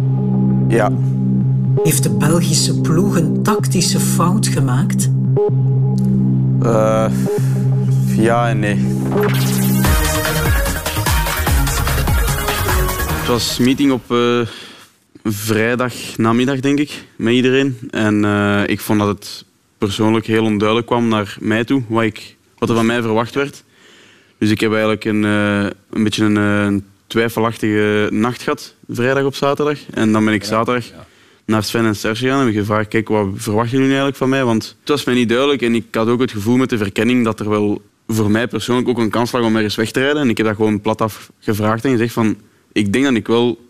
Ja. Heeft de Belgische ploeg een tactische fout gemaakt? Uh, Ja en nee. Het was meeting op uh, vrijdag namiddag, denk ik, met iedereen. En uh, ik vond dat het persoonlijk heel onduidelijk kwam naar mij toe, wat, ik, wat er van mij verwacht werd. Dus ik heb eigenlijk een, uh, een beetje een, een, twijfelachtige nacht gehad, vrijdag op zaterdag. En dan ben ik zaterdag naar Sven en Serge gegaan en heb gevraagd, kijk, wat verwachten jullie eigenlijk van mij? Want het was mij niet duidelijk en ik had ook het gevoel met de verkenning dat er wel voor mij persoonlijk ook een kans lag om ergens weg te rijden. En ik heb dat gewoon plat af gevraagd en gezegd van, ik denk dat ik wel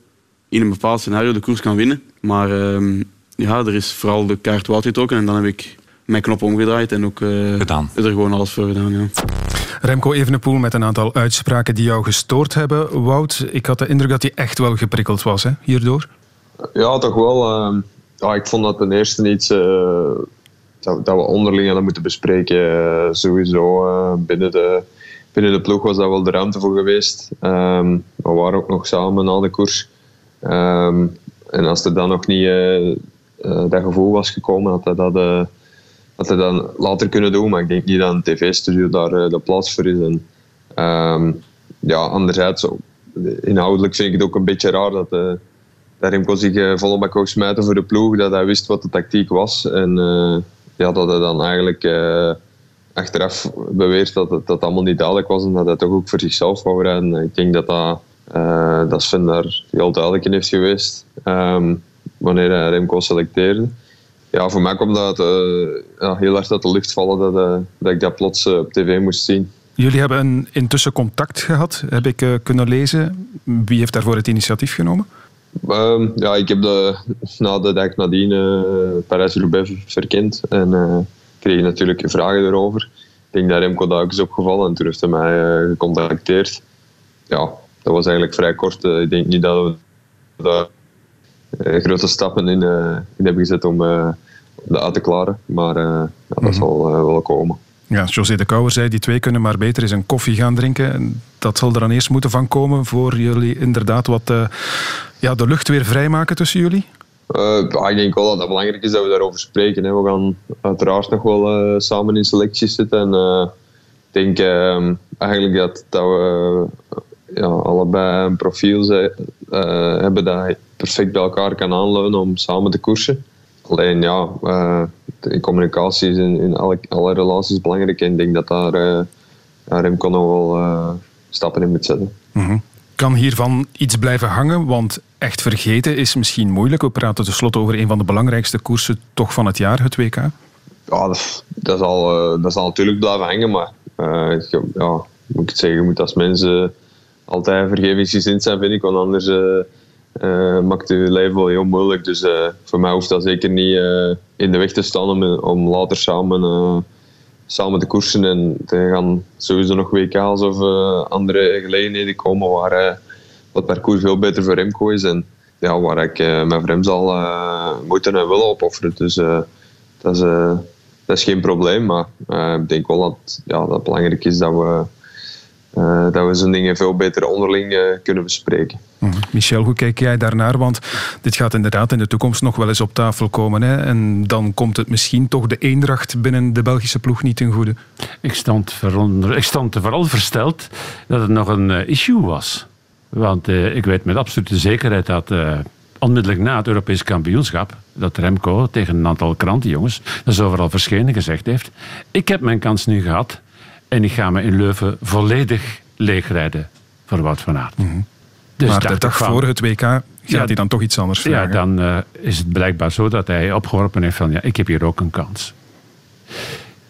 in een bepaald scenario de koers kan winnen. Maar uh, ja, er is vooral de kaart Wout getrokken en dan heb ik mijn knop omgedraaid en ook uh, gedaan. er gewoon alles voor gedaan. Ja. Remco Evenepoel met een aantal uitspraken die jou gestoord hebben. Wout, ik had de indruk dat hij echt wel geprikkeld was hè, hierdoor. Ja, toch wel. Uh, ja, ik vond dat ten eerste iets uh, dat, dat, we onderling hadden moeten bespreken. sowieso binnen de binnen de ploeg was dat wel de ruimte voor geweest. Um, we waren ook nog samen na de koers. Um, en als er dan nog niet uh, uh, dat gevoel was gekomen, had hij dat, had hij dan later kunnen doen. Maar ik denk niet dat een tv-studio daar de plaats voor is. En, um, ja, anderzijds, inhoudelijk vind ik het ook een beetje raar dat, uh, dat Remco zich volle bak wou smijten voor de ploeg. Dat hij wist wat de tactiek was. En ja, dat hij dan eigenlijk achteraf beweert dat dat allemaal niet duidelijk was en dat hij toch ook voor zichzelf wou rijden. Ik denk dat, dat, dat Sven daar heel duidelijk in heeft geweest um, wanneer hij Remco selecteerde. Ja, voor mij kwam dat uh, ja, heel erg uit de lucht vallen dat, uh, dat ik dat plots op tv moest zien. Jullie hebben een, intussen contact gehad, heb ik kunnen lezen. Wie heeft daarvoor het initiatief genomen? Um, ja, ik heb de, na de dag nadien Parijs-Roubaix verkend. En kreeg natuurlijk vragen erover. Ik denk dat Remco daar ook is opgevallen en toen heeft hij mij uh, gecontacteerd. Ja, dat was eigenlijk vrij kort. Uh, ik denk niet dat we daar uh, grote stappen in, in hebben gezet om dat uit te klaren. Maar ja, dat mm-hmm. zal wel komen. Ja, José de Kouwer zei, die twee kunnen maar beter eens een koffie gaan drinken. Dat zal er dan eerst moeten van komen voor jullie inderdaad wat ja, de lucht weer vrijmaken tussen jullie? Uh, ik denk wel dat het belangrijk is dat we daarover spreken. Hè. We gaan uiteraard nog wel uh, samen in selecties zitten. En ik denk uh, eigenlijk dat, dat we ja, allebei een profiel zijn, hebben dat perfect bij elkaar kan aanleunen om samen te koersen. Alleen ja, de communicatie is in, in alle, alle, relaties belangrijk. En ik denk dat daar uh, Remco nog wel stappen in moet zetten. Mm kan hiervan iets blijven hangen? Want echt vergeten is misschien moeilijk. We praten tenslotte over een van de belangrijkste koersen toch van het jaar, het WK. Ja, dat, dat, zal, dat zal natuurlijk blijven hangen. Maar ja, moet ik zeggen, je moet als mensen altijd vergevingsgezind zijn, vind ik. Want anders uh, maakt je leven wel heel moeilijk. Dus voor mij hoeft dat zeker niet in de weg te staan om, om later samen samen te koersen. En er gaan sowieso nog WK's of andere gelegenheden komen waar het parcours veel beter voor Remco is. En ja, waar ik mijn voor zal moeten en willen opofferen. Dus dat, is, dat is geen probleem. Maar ik denk wel dat, ja, dat het belangrijk is dat we, dat we zo'n dingen veel beter onderling kunnen bespreken. Mhm. Michel, hoe kijk jij daarnaar? Want dit gaat inderdaad in de toekomst nog wel eens op tafel komen. Hè? En dan komt het misschien toch de eendracht binnen de Belgische ploeg niet ten goede. Ik stond, veronder, ik stond vooral versteld dat het nog een uh, issue was. Want uh, ik weet met absolute zekerheid dat uh, onmiddellijk na het Europees kampioenschap, dat Remco tegen een aantal krantenjongens, dat is overal verschenen, gezegd heeft: Ik heb mijn kans nu gehad en ik ga me in Leuven volledig leegrijden voor Wout van Aert. Mm dus maar de dag voor het WK gaat hij dan toch iets anders vragen. Ja, dan uh, is het blijkbaar zo dat hij opgeworpen heeft van ja, ik heb hier ook een kans.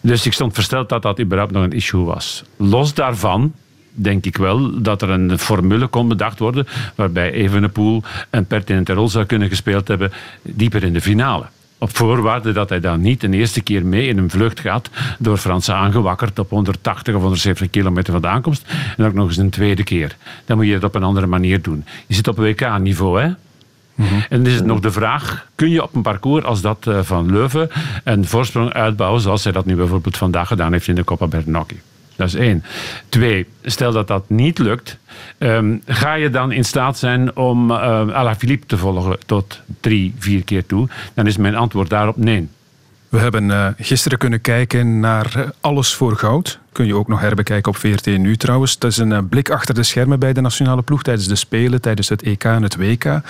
Dus ik stond versteld dat dat überhaupt nog een issue was. Los daarvan denk ik wel dat er een formule kon bedacht worden waarbij Evenepoel een pertinente rol zou kunnen gespeeld hebben dieper in de finale. Op voorwaarde dat hij dan niet de eerste keer mee in een vlucht gaat door Fransen aangewakkerd op 180 of 170 kilometer van de aankomst. En ook nog eens een tweede keer. Dan moet je het op een andere manier doen. Je zit op WK-niveau, hè? Mhm. En dan is het nog de vraag: kun je op een parcours als dat eh, van Leuven een voorsprong uitbouwen, zoals hij dat nu bijvoorbeeld vandaag gedaan heeft in de Coppa Bernocchi? Dat is één. Twee, stel dat dat niet lukt, um, ga je dan in staat zijn om uh, Alaphilippe te volgen tot drie, vier keer toe? Dan is mijn antwoord daarop nee. We hebben uh, gisteren kunnen kijken naar uh, Alles voor Goud. Kun je ook nog herbekijken op VRT Nu trouwens. Het is een blik achter de schermen bij de nationale ploeg tijdens de Spelen, tijdens het EK en het WK.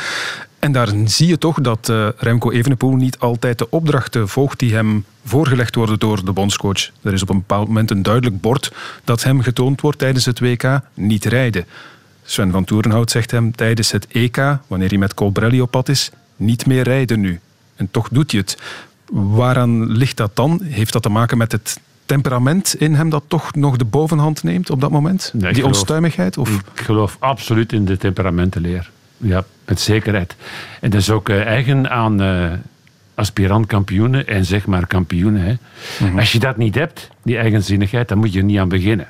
En daar zie je toch dat Remco Evenepoel niet altijd de opdrachten volgt die hem voorgelegd worden door de bondscoach. Er is op een bepaald moment een duidelijk bord dat hem getoond wordt tijdens het WK, niet rijden. Sven van Toerenhout zegt hem tijdens het EK, wanneer hij met Colbrelli op pad is, niet meer rijden nu. En toch doet hij het. Waaraan ligt dat dan? Heeft dat te maken met het temperament in hem dat toch nog de bovenhand neemt op dat moment? Nee, Die geloof, onstuimigheid? Of? Ik geloof absoluut in de temperamentenleer. Ja, met zekerheid. En dat is ook uh, eigen aan uh, aspirant-kampioenen en zeg maar kampioenen. Hè. Mm -hmm. Als je dat niet hebt, die eigenzinnigheid, dan moet je er niet aan beginnen.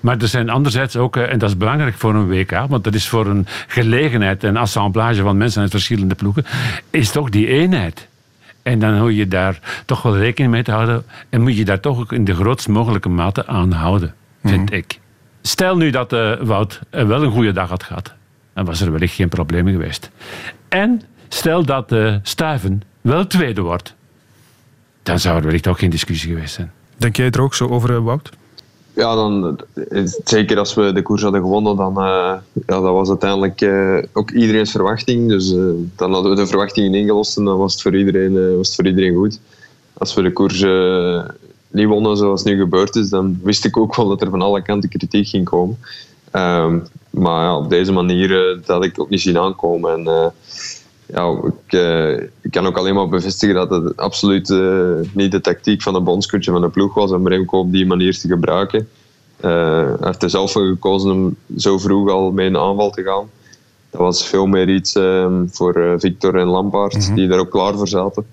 Maar er zijn anderzijds ook, en dat is belangrijk voor een WK, want dat is voor een gelegenheid, een assemblage van mensen uit verschillende ploegen, is toch die eenheid. En dan moet je daar toch wel rekening mee te houden. En moet je daar toch ook in de grootst mogelijke mate aan houden, vind mm. ik. Stel nu dat uh, Wout wel een goede dag had gehad. Dan was er wellicht geen probleem geweest. En stel dat uh, Stuiven wel tweede wordt. Dan zou er wellicht ook geen discussie geweest zijn. Denk jij er ook zo over, uh, Wout? Ja, dan, zeker als we de koers hadden gewonnen, dan uh, ja, dat was uiteindelijk uh, ook iedereen's verwachting. Dus uh, dan hadden we de verwachtingen ingelost en dan was het voor iedereen, was het voor iedereen goed. Als we de koers niet wonnen zoals nu gebeurd is, dan wist ik ook wel dat er van alle kanten kritiek ging komen. Um, maar ja, op deze manier dat had ik ook niet zien aankomen. En, ja, ik, ik, kan ook alleen maar bevestigen dat het absoluut niet de tactiek van de bondscoach van de ploeg was om Remco op die manier te gebruiken. Hij heeft er zelf voor gekozen om zo vroeg al mee in de aanval te gaan. Dat was veel meer iets um, voor Victor en Lampaard, mm -hmm. die er ook klaar voor zaten.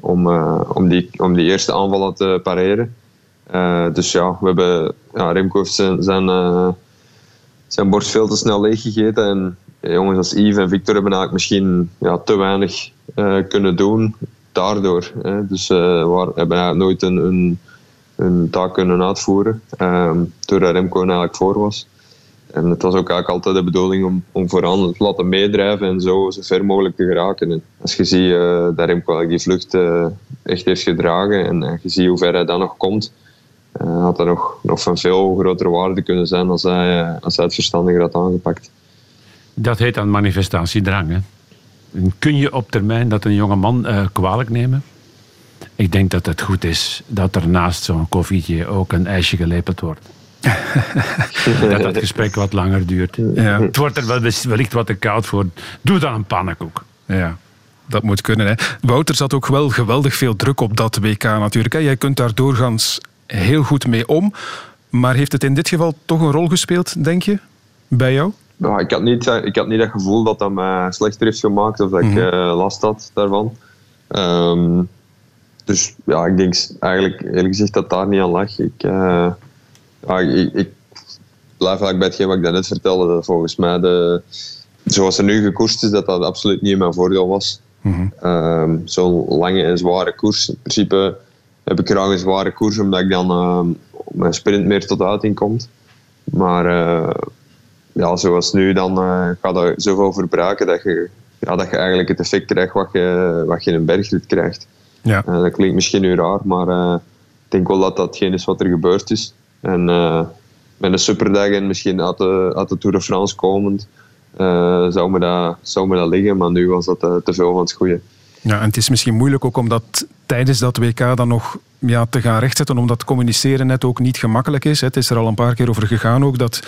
Om, om, die, om die eerste aanvallen te pareren. dus ja, we hebben, ja, Remco heeft zijn, zijn, zijn borst veel te snel leeggegeten. En jongens als Yves en Victor hebben eigenlijk misschien ja, te weinig kunnen doen daardoor. Dus we hebben eigenlijk nooit een, een taak kunnen uitvoeren. Um, doordat Remco eigenlijk voor was. En het was ook eigenlijk altijd de bedoeling om, om vooraan te laten meedrijven en zo, zo ver mogelijk te geraken. En als je ziet uh, dat Remco die vlucht echt heeft gedragen en uh, je ziet hoe ver hij dan nog komt, had dat nog, nog van veel grotere waarde kunnen zijn als hij, als hij het verstandiger had aangepakt. Dat heet dan manifestatiedrang. Hè? Kun je op termijn dat een jonge man kwalijk nemen? Ik denk dat het goed is dat er naast zo'n koffietje ook een ijsje gelepeld wordt. dat dat gesprek wat langer duurt. Ja. Het wordt er wel, wellicht wat te koud voor. Doe dan een pannenkoek. Ja. Dat moet kunnen. Hè. Wouter zat ook wel geweldig veel druk op dat WK natuurlijk. Hè. Jij kunt daar doorgaans heel goed mee om. Maar heeft het in dit geval toch een rol gespeeld, denk je, bij jou? Nou, ik, had niet, ik had niet dat gevoel dat dat mij slechter heeft gemaakt of dat mm -hmm. ik uh, last had daarvan. Um, dus ja, ik denk eigenlijk eerlijk gezegd dat daar niet aan lag. Ik, uh, ja, ik, ik, blijf eigenlijk bij hetgeen wat ik daarnet vertelde. Dat volgens mij, de, zoals er nu gekoerst is, dat dat absoluut niet in mijn voordeel was. Mm -hmm. um, Zo'n lange en zware koers. In principe heb ik graag een zware koers, omdat ik dan uh, mijn sprint meer tot uiting komt. Maar uh, ja, zoals nu, dan uh, gaat er zoveel verbruiken dat je, ja, dat je eigenlijk het effect krijgt wat je, wat je in een bergrit krijgt. Ja. Uh, dat klinkt misschien nu raar, maar ik denk wel dat datgene is wat er gebeurd is. En met een superdag en misschien uit de, uit de Tour de France komend, zou, me dat, zou me dat liggen. Maar nu was dat te veel van het goede. Ja, en het is misschien moeilijk ook om dat tijdens dat WK dan nog ja, te gaan rechtzetten, omdat communiceren net ook niet gemakkelijk is. Het is er al een paar keer over gegaan ook, dat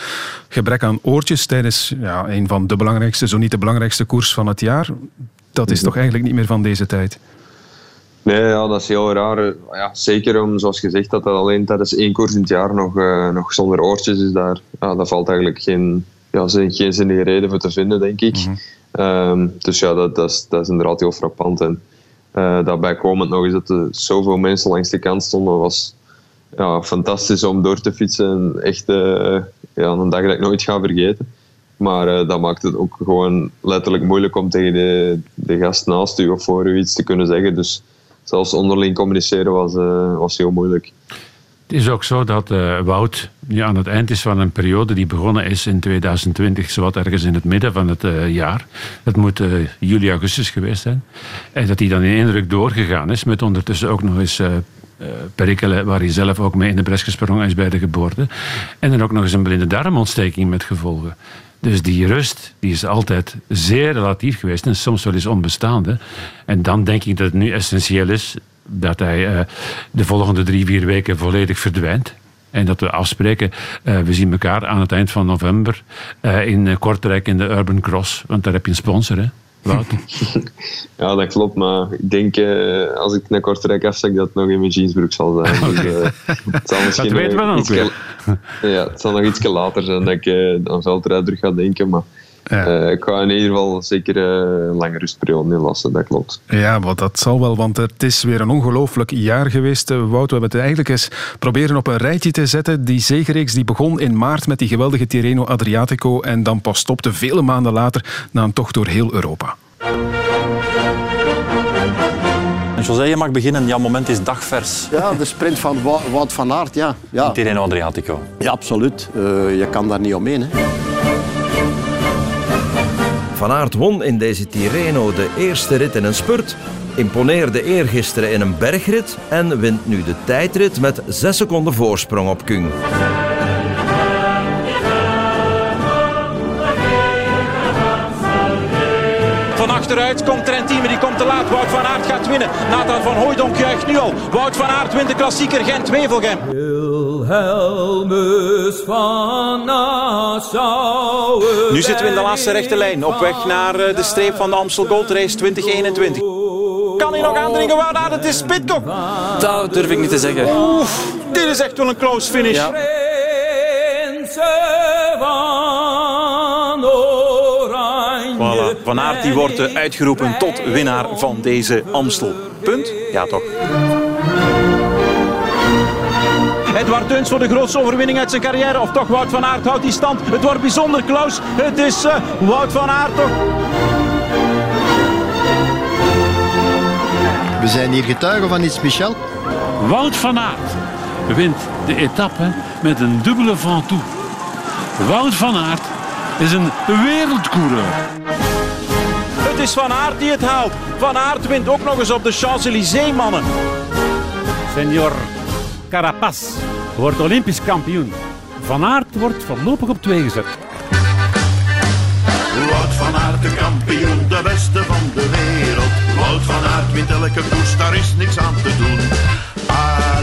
gebrek aan oortjes tijdens ja, een van de belangrijkste, zo niet de belangrijkste koers van het jaar, dat is toch eigenlijk niet meer van deze tijd. Nee, ja, dat is heel raar. Ja, zeker om, zoals gezegd, dat dat alleen tijdens één koers in het jaar nog, uh, nog zonder oortjes is daar. Ja, daar valt eigenlijk geen, ja, geen zinnige reden voor te vinden, denk ik. Mm -hmm. um, dus ja, dat, dat, is, dat is inderdaad heel frappant. En daarbij komend nog eens dat er zoveel mensen langs de kant stonden, was ja, fantastisch om door te fietsen. Echt uh, ja, een dag dat ik nooit ga vergeten. Maar dat maakt het ook gewoon letterlijk moeilijk om tegen de, de gast naast u of voor u iets te kunnen zeggen. Dus zelfs onderling communiceren was, was heel moeilijk. Het is ook zo dat uh, Wout aan het eind is van een periode die begonnen is in 2020, zowat ergens in het midden van het uh, jaar. Dat moet uh, juli, augustus geweest zijn. En dat hij dan in één druk doorgegaan is, met ondertussen ook nog eens perikelen waar hij zelf ook mee in de bres gesprongen is bij de geboorte. En dan ook nog eens een blinde darmontsteking met gevolgen. Dus die rust die is altijd zeer relatief geweest en soms wel eens onbestaande. En dan denk ik dat het nu essentieel is dat hij uh, de volgende drie, vier weken volledig verdwijnt. En dat we afspreken, uh, we zien elkaar aan het eind van november uh, in Kortrijk in de Urban Cross. Want daar heb je een sponsor, hè? Wout? ja, dat klopt. Maar ik denk, uh, als ik naar Kortrijk afzak, dat het nog in mijn jeansbroek zal zijn. Okay. Dus, het zal misschien dat weten we dan ook weer. Ja, het zal nog iets later zijn dat ik aan veldrijd terug ga denken. Maar ja. Uh, ik ga in ieder geval zeker uh, een lange rustperiode inlassen, dat klopt. Ja, maar dat zal wel, want het is weer een ongelooflijk jaar geweest. Wout, we hebben het eigenlijk eens proberen op een rijtje te zetten. Die zegereeks die begon in maart met die geweldige Tirreno Adriatico en dan pas stopte vele maanden later na een tocht door heel Europa. José, je mag beginnen. Jouw moment is dagvers. Ja, de sprint van Wout van Aert, ja. ja. Tirreno Adriatico. Ja, absoluut. Uh, je kan daar niet omheen, hè. Van Aert won in deze Tirreno de eerste rit in een spurt, imponeerde eergisteren in een bergrit en wint nu de tijdrit met 6 seconden voorsprong op Kung. Achteruit komt Trentime, die komt te laat. Wout van Aert gaat winnen. Nathan van Hooijdonk juicht nu al. Wout van Aert wint de klassieker Gent-Wevelgem. Wilhelmus van Nassau. Nu zitten we in de laatste rechte lijn. Op weg naar de streep van de Amstel Gold Race 2021. Kan hij nog aandringen waarna het is Pitcock? Dat durf ik niet te zeggen. Oef, dit is echt wel een close finish. Ja. Van Aert die wordt uitgeroepen tot winnaar van deze Amstel. Punt? Ja toch. Edward Teuns voor de grootste overwinning uit zijn carrière. Of toch Wout van Aert houdt die stand. Het wordt bijzonder close. Het is uh, Wout van Aert toch. We zijn hier getuigen van iets, Michel. Wout van Aert wint de etappe met een dubbele Ventoux. Wout van Aert is een wereldcoureur. Het is Van Aert die het haalt. Van Aert wint ook nog eens op de Champs-Élysées, mannen. Senior Carapaz wordt Olympisch kampioen. Van Aert wordt voorlopig op twee gezet. Wout van Aert de kampioen, de beste van de wereld. Wout van Aert wint elke koers, daar is niks aan te doen.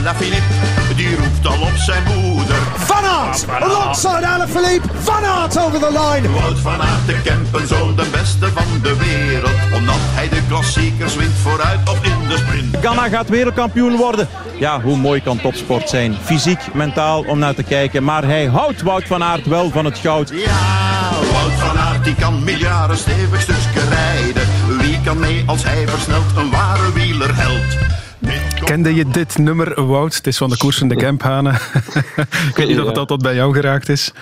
Alaphilippe, die roept al op zijn moeder. Van Aert, alongside Alaphilippe. Van Aert over the line. Wout van Aert de Kempenzoon, de beste van de wereld. Omdat hij de klassiekers wint vooruit of in de sprint. Ganna gaat wereldkampioen worden. Ja, hoe mooi kan topsport zijn. Fysiek, mentaal, om naar te kijken. Maar hij houdt Wout van Aert wel van het goud. Ja, Wout van Aert die kan miljarden stevig stukje rijden. Wie kan mee als hij versnelt, een ware wielerheld. Kende je dit nummer, Wout? Het is van de koers van de Kemphanen. ik weet niet of het altijd bij jou geraakt is.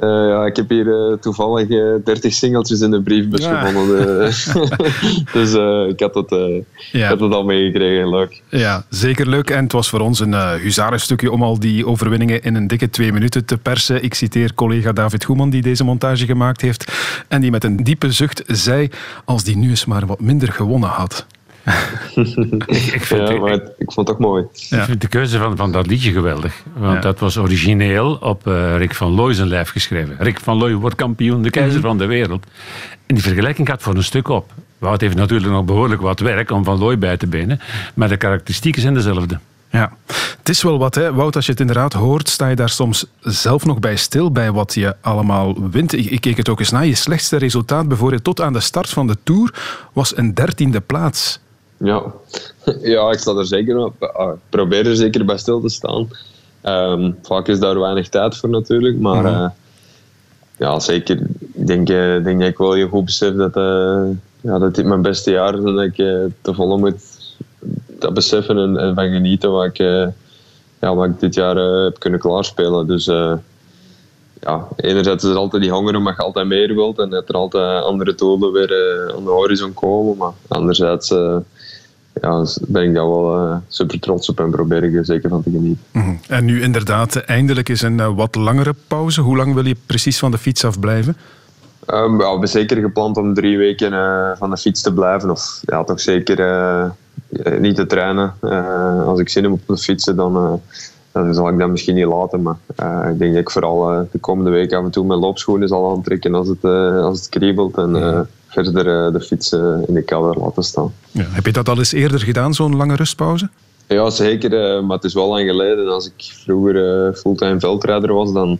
Uh, ja, ik heb hier uh, toevallig uh, 30 singeltjes in de briefbus ja. gevonden. dus ik had het, ja. had het al meegekregen. Leuk. Ja, zeker leuk. En het was voor ons een huzarenstukje om al die overwinningen in een dikke twee minuten te persen. Ik citeer collega David Goeman, die deze montage gemaakt heeft. En die met een diepe zucht zei, als die nu eens maar wat minder gewonnen had. ik, vind, ja, maar het, ik vond het ook mooi. Ik vind de keuze van, van dat liedje geweldig. Want ja. dat was origineel op uh, Rick van Looy zijn lijf geschreven. Rick van Looy wordt kampioen, de keizer mm -hmm. van de wereld. En die vergelijking gaat voor een stuk op. Wout heeft natuurlijk nog behoorlijk wat werk om Van Looy bij te benen. Maar de karakteristieken zijn dezelfde. Ja, het is wel wat, hè. Wout, als je het inderdaad hoort, sta je daar soms zelf nog bij stil bij wat je allemaal wint. Ik, ik keek het ook eens na. Je slechtste resultaat, bijvoorbeeld tot aan de start van de Tour, was een dertiende plaats. Ja. ja, ik sta er zeker op. Ik probeer er zeker bij stil te staan. Um, vaak is daar weinig tijd voor natuurlijk, maar mm -hmm. uh, ja, zeker. Ik denk, uh, denk dat ik wel heel goed besef dat, uh, ja, dat dit mijn beste jaar is en dat ik te volle moet dat beseffen en, en van genieten wat ik, ja, wat ik dit jaar heb kunnen klaarspelen. Dus ja, enerzijds is er altijd die honger omdat je altijd meer wilt en dat er altijd andere doelen weer aan de horizon komen, maar anderzijds ja, dus ben ik daar wel eh, super trots op en probeer ik er zeker van te genieten. Mhm. En nu inderdaad, eindelijk is een eh, wat langere pauze. Hoe lang wil je precies van de fiets af blijven? Um, ja, we hebben zeker gepland om drie weken uh, van de fiets te blijven. Of ja, toch zeker niet te trainen. Als ik zin heb op de fietsen, dan, dan zal ik dat misschien niet laten. Maar ik denk dat ik vooral de komende week af en toe mijn loopschoenen zal aantrekken als het, als het kriebelt. En verder de fiets in de kelder laten staan. Ja, heb je dat al eens eerder gedaan, zo'n lange rustpauze? Ja, zeker. maar het is wel lang geleden. Als ik vroeger fulltime veldrijder was, dan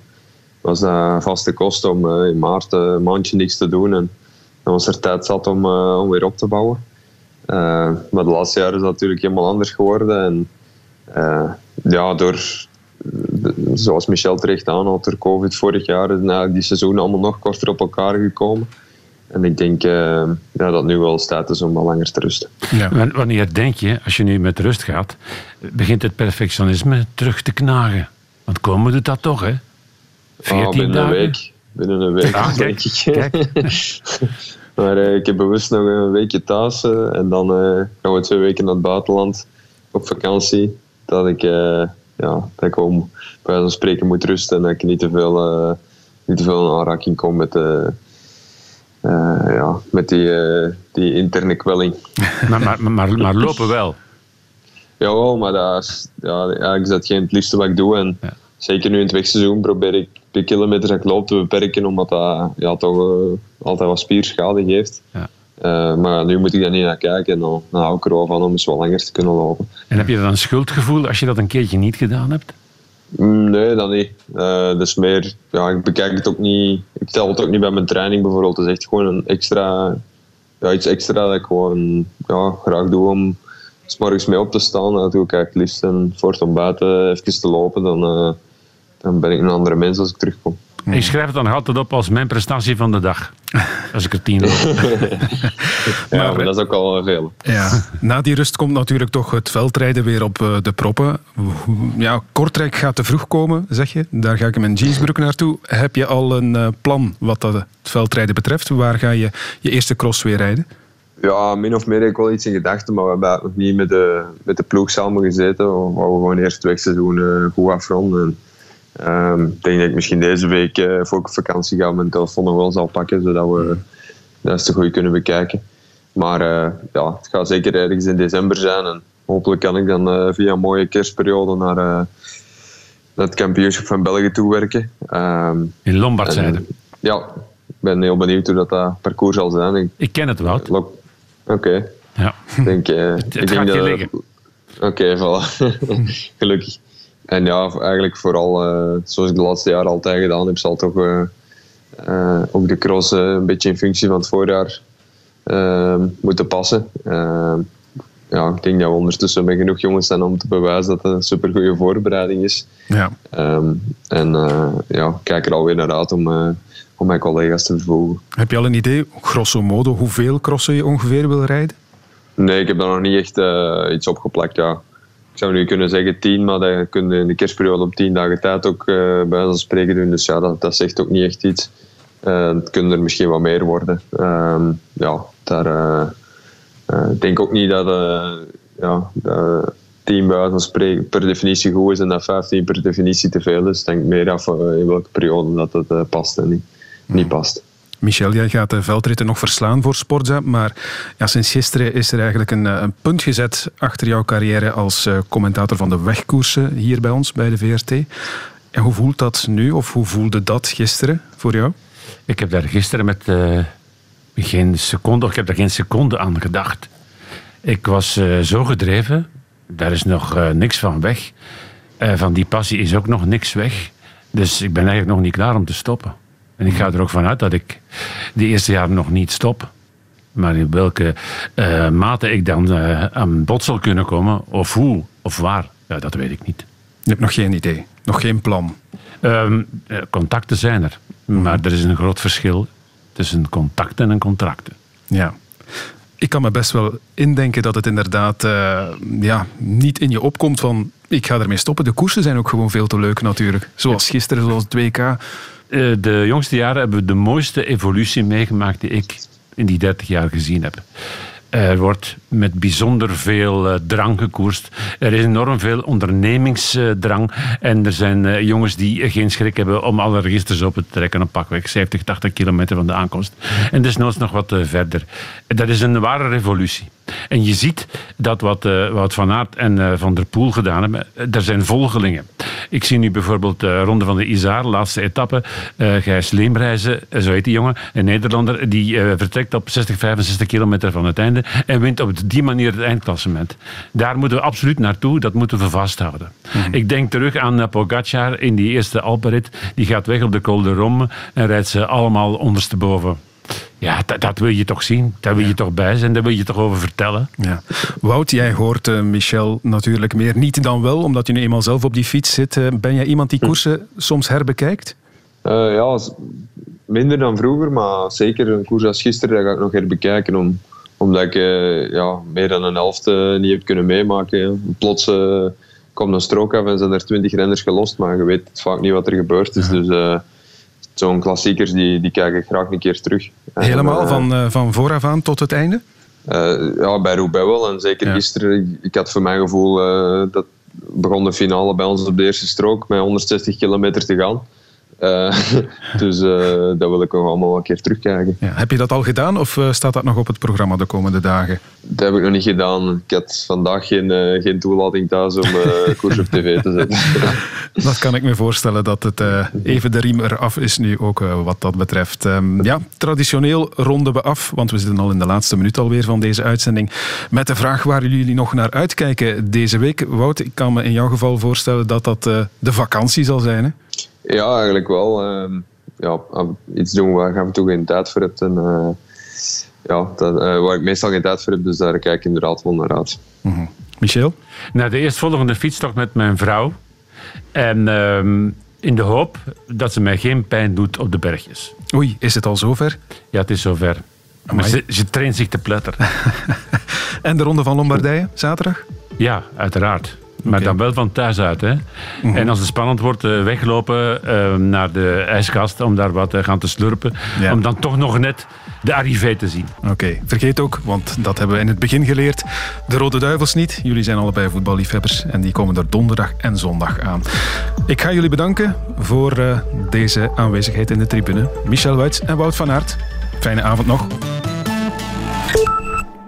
was dat vaste kost om in maart een maandje niks te doen. En dan was er tijd zat om, om weer op te bouwen. maar de laatste jaren is dat natuurlijk helemaal anders geworden. En ja, door, zoals Michel terecht aanhaalt, door COVID vorig jaar is eigenlijk die seizoenen allemaal nog korter op elkaar gekomen. En ik denk ja, dat nu wel staat is om wat langer te rusten. Ja. Wanneer denk je, als je nu met rust gaat, begint het perfectionisme terug te knagen? Want komen doet dat toch, hè? 14 oh, binnen dagen? een week. Binnen een week, Ah, denk kijk, ik. maar uh, ik heb bewust nog een weekje thuis. Uh, en dan uh, gaan we twee weken naar het buitenland op vakantie. Dat ik, ja, dat ik gewoon bij wijze van spreken moet rusten. En dat ik niet te veel, niet te veel in aanraking kom met, ja, met die, die interne kwelling. maar, maar, maar, maar lopen wel? Jawel, maar dat is, ja, eigenlijk is dat geen het liefste wat ik doe. En, ja. Zeker nu in het wegseizoen probeer ik de kilometers dat ik loop te beperken, omdat dat ja, toch uh, altijd wat spierschade geeft. Ja. Uh, maar nu moet ik daar niet naar kijken en dan, dan hou ik er wel van om eens wat langer te kunnen lopen. En heb je dan een schuldgevoel als je dat een keertje niet gedaan hebt? Mm, nee, dat niet. Uh, dus meer, ja, ik bekijk het ook niet, ik tel het ook niet bij mijn training bijvoorbeeld. Het is echt gewoon een extra, ja, iets extra dat ik gewoon ja, graag doe om s morgens mee op te staan. Dat doe ik het liefst. En voor om buiten even te lopen, dan, uh, dan ben ik een andere mens als ik terugkom. Ik schrijf het dan altijd op als mijn prestatie van de dag. Als ik er tien loop. ja, maar, maar, dat is ook al veel. Ja. Na die rust komt natuurlijk toch het veldrijden weer op uh, de proppen. Ja, Kortrijk gaat te vroeg komen, zeg je. Daar ga ik in mijn jeansbroek naartoe. Heb je al een uh, plan wat dat het veldrijden betreft? Waar ga je je eerste cross weer rijden? Ja, min of meer heb ik wel iets in gedachten, maar we hebben nog niet met de, met de ploeg samen gezeten. We wouden gewoon eerst het wegseizoen uh, goed afronden. Um, ik denk dat ik misschien deze week, uh, voor ik op vakantie ga, mijn telefoon nog wel zal pakken, zodat we dat te goed kunnen bekijken. Maar uh, ja, het gaat zeker ergens in december zijn en hopelijk kan ik dan via een mooie kerstperiode naar, naar het kampioenschap van België toewerken. Um, in Lombardzijde? Ja, ik ben heel benieuwd hoe dat, dat parcours zal zijn. Ik, ik ken het wel. Oké. Okay. Ja. Denk, het, het ik denk gaat je dat, liggen. Oké, okay, voilà. Gelukkig. En ja, eigenlijk vooral, uh, zoals ik de laatste jaren altijd gedaan heb, zal toch uh, uh, ook de cross een beetje in functie van het voorjaar moeten passen. ja, ik denk dat we ondertussen met genoeg jongens zijn om te bewijzen dat het een supergoeie voorbereiding is. Ja. Um, en ja, ik kijk er alweer naar uit om, om mijn collega's te vervolgen. Heb je al een idee, grosso modo, hoeveel crossen je ongeveer wil rijden? Nee, ik heb daar nog niet echt iets opgeplakt, ja zou nu kunnen zeggen tien, maar dat kun je in de kerstperiode op tien dagen tijd ook uh, bij van spreken doen. Dus ja, dat, dat zegt ook niet echt iets. Uh, het kunnen er misschien wat meer worden. Uh, ja, daar uh, ik denk ook niet dat, ja, dat 10 bij van spreken per definitie goed is en dat 15 per definitie te veel is. Ik denk meer af in welke periode dat het past en niet, niet past. Michel, jij gaat de veldritten nog verslaan voor Sportza, maar ja, sinds gisteren is er eigenlijk een, een, punt gezet achter jouw carrière als uh, commentator van de wegkoersen hier bij ons, bij de VRT. En hoe voelt dat nu, of hoe voelde dat gisteren voor jou? Ik heb daar gisteren met uh, geen seconde, ik heb daar geen seconde aan gedacht. Ik was zo gedreven, daar is nog niks van weg. van die passie is ook nog niks weg. Dus ik ben eigenlijk nog niet klaar om te stoppen. En ik ga er ook vanuit dat ik de eerste jaren nog niet stop. Maar in welke uh, mate ik dan uh, aan bod zal kunnen komen, of hoe, of waar, ja, dat weet ik niet. Je hebt nog geen idee, nog geen plan? Um, contacten zijn er, mm. maar er is een groot verschil tussen contacten en contracten. Ja. Ik kan me best wel indenken dat het inderdaad uh, ja, niet in je opkomt van ik ga ermee stoppen. De koersen zijn ook gewoon veel te leuk natuurlijk. Zoals gisteren, zoals het WK de jongste jaren hebben we de mooiste evolutie meegemaakt die ik in die 30 jaar gezien heb. Er wordt met bijzonder veel uh, drang gekoerst. Er is enorm veel ondernemingsdrang. en er zijn uh, jongens die geen schrik hebben om alle registers op te trekken op pakweg 70, 80 kilometer van de aankomst. En desnoods nog wat verder. Dat is een ware revolutie. En je ziet dat wat uh, Wout van Aert en uh, Van der Poel gedaan hebben, er zijn volgelingen. Ik zie nu bijvoorbeeld de Ronde van de Isar, laatste etappe. Gijs Leemreizen, zo heet die jongen, een Nederlander, die vertrekt op 60, 65 kilometer van het einde en wint op die manier het eindklassement. Daar moeten we absoluut naartoe, dat moeten we vasthouden. Mm. Ik denk terug aan Pogacar in die eerste Alperit. Die gaat weg op de Col de Rome en rijdt ze allemaal ondersteboven. Ja, dat, dat, wil je toch zien. Daar wil je toch bij zijn. Daar wil je toch over vertellen. Ja. Wout, jij hoort uh, Michel natuurlijk meer niet dan wel, omdat je nu eenmaal zelf op die fiets zit. Uh, ben jij iemand die koersen soms herbekijkt? Uh, ja, minder dan vroeger, maar zeker een koers als gisteren ga ik nog herbekijken. Om, omdat ik ja, meer dan een helft niet heb kunnen meemaken. Ja. Plots komt een strook af en zijn er twintig renners gelost, maar je weet vaak niet wat er gebeurd is. Ja. Dus zo'n klassiekers, die, die kijk ik graag een keer terug. Helemaal en, van, uh, van vooraf aan tot het einde? Uh, ja, bij Roubaix wel. En zeker ja. gisteren, ik had voor mijn gevoel dat begon de finale bij ons op de eerste strook met 160 kilometer te gaan. Uh, dus uh, dat wil ik nog allemaal een keer terugkijken. Ja, heb je dat al gedaan of uh, staat dat nog op het programma de komende dagen? Dat heb ik nog niet gedaan. Ik had vandaag geen, geen toelating thuis om koers op tv te zetten. dat kan ik me voorstellen dat het even de riem eraf is nu ook wat dat betreft. Um, ja, traditioneel ronden we af, want we zitten al in de laatste minuut alweer van deze uitzending. Met de vraag waar jullie nog naar uitkijken deze week. Wout, ik kan me in jouw geval voorstellen dat dat de vakantie zal zijn. Hè? Ja, eigenlijk wel. Uh, ja, iets doen waar ik af en toe geen tijd voor heb. En, uh, ja, dat, uh, waar ik meestal geen tijd voor heb, dus daar kijk ik inderdaad wel naar uit. Mm -hmm. Michel? Nou, de eerstvolgende fietstocht met mijn vrouw. En ehm, in de hoop dat ze mij geen pijn doet op de bergjes. Oei, is het al zover? Ja, het is zover. Maar ze, ze traint zich te pletteren. en de Ronde van Lombardije, zaterdag? Ja, uiteraard. Maar dan wel van thuis uit. Hè? Mm-hmm. En als het spannend wordt, weglopen uh, naar de ijskast om daar wat te gaan te slurpen. Ja. Om dan toch nog net de arrivé te zien. Oké, okay. vergeet ook, want dat hebben we in het begin geleerd, de Rode Duivels niet. Jullie zijn allebei voetballiefhebbers en die komen er donderdag en zondag aan. Ik ga jullie bedanken voor uh, deze aanwezigheid in de tribune. Michel Wuits en Wout van Aert. Fijne avond nog.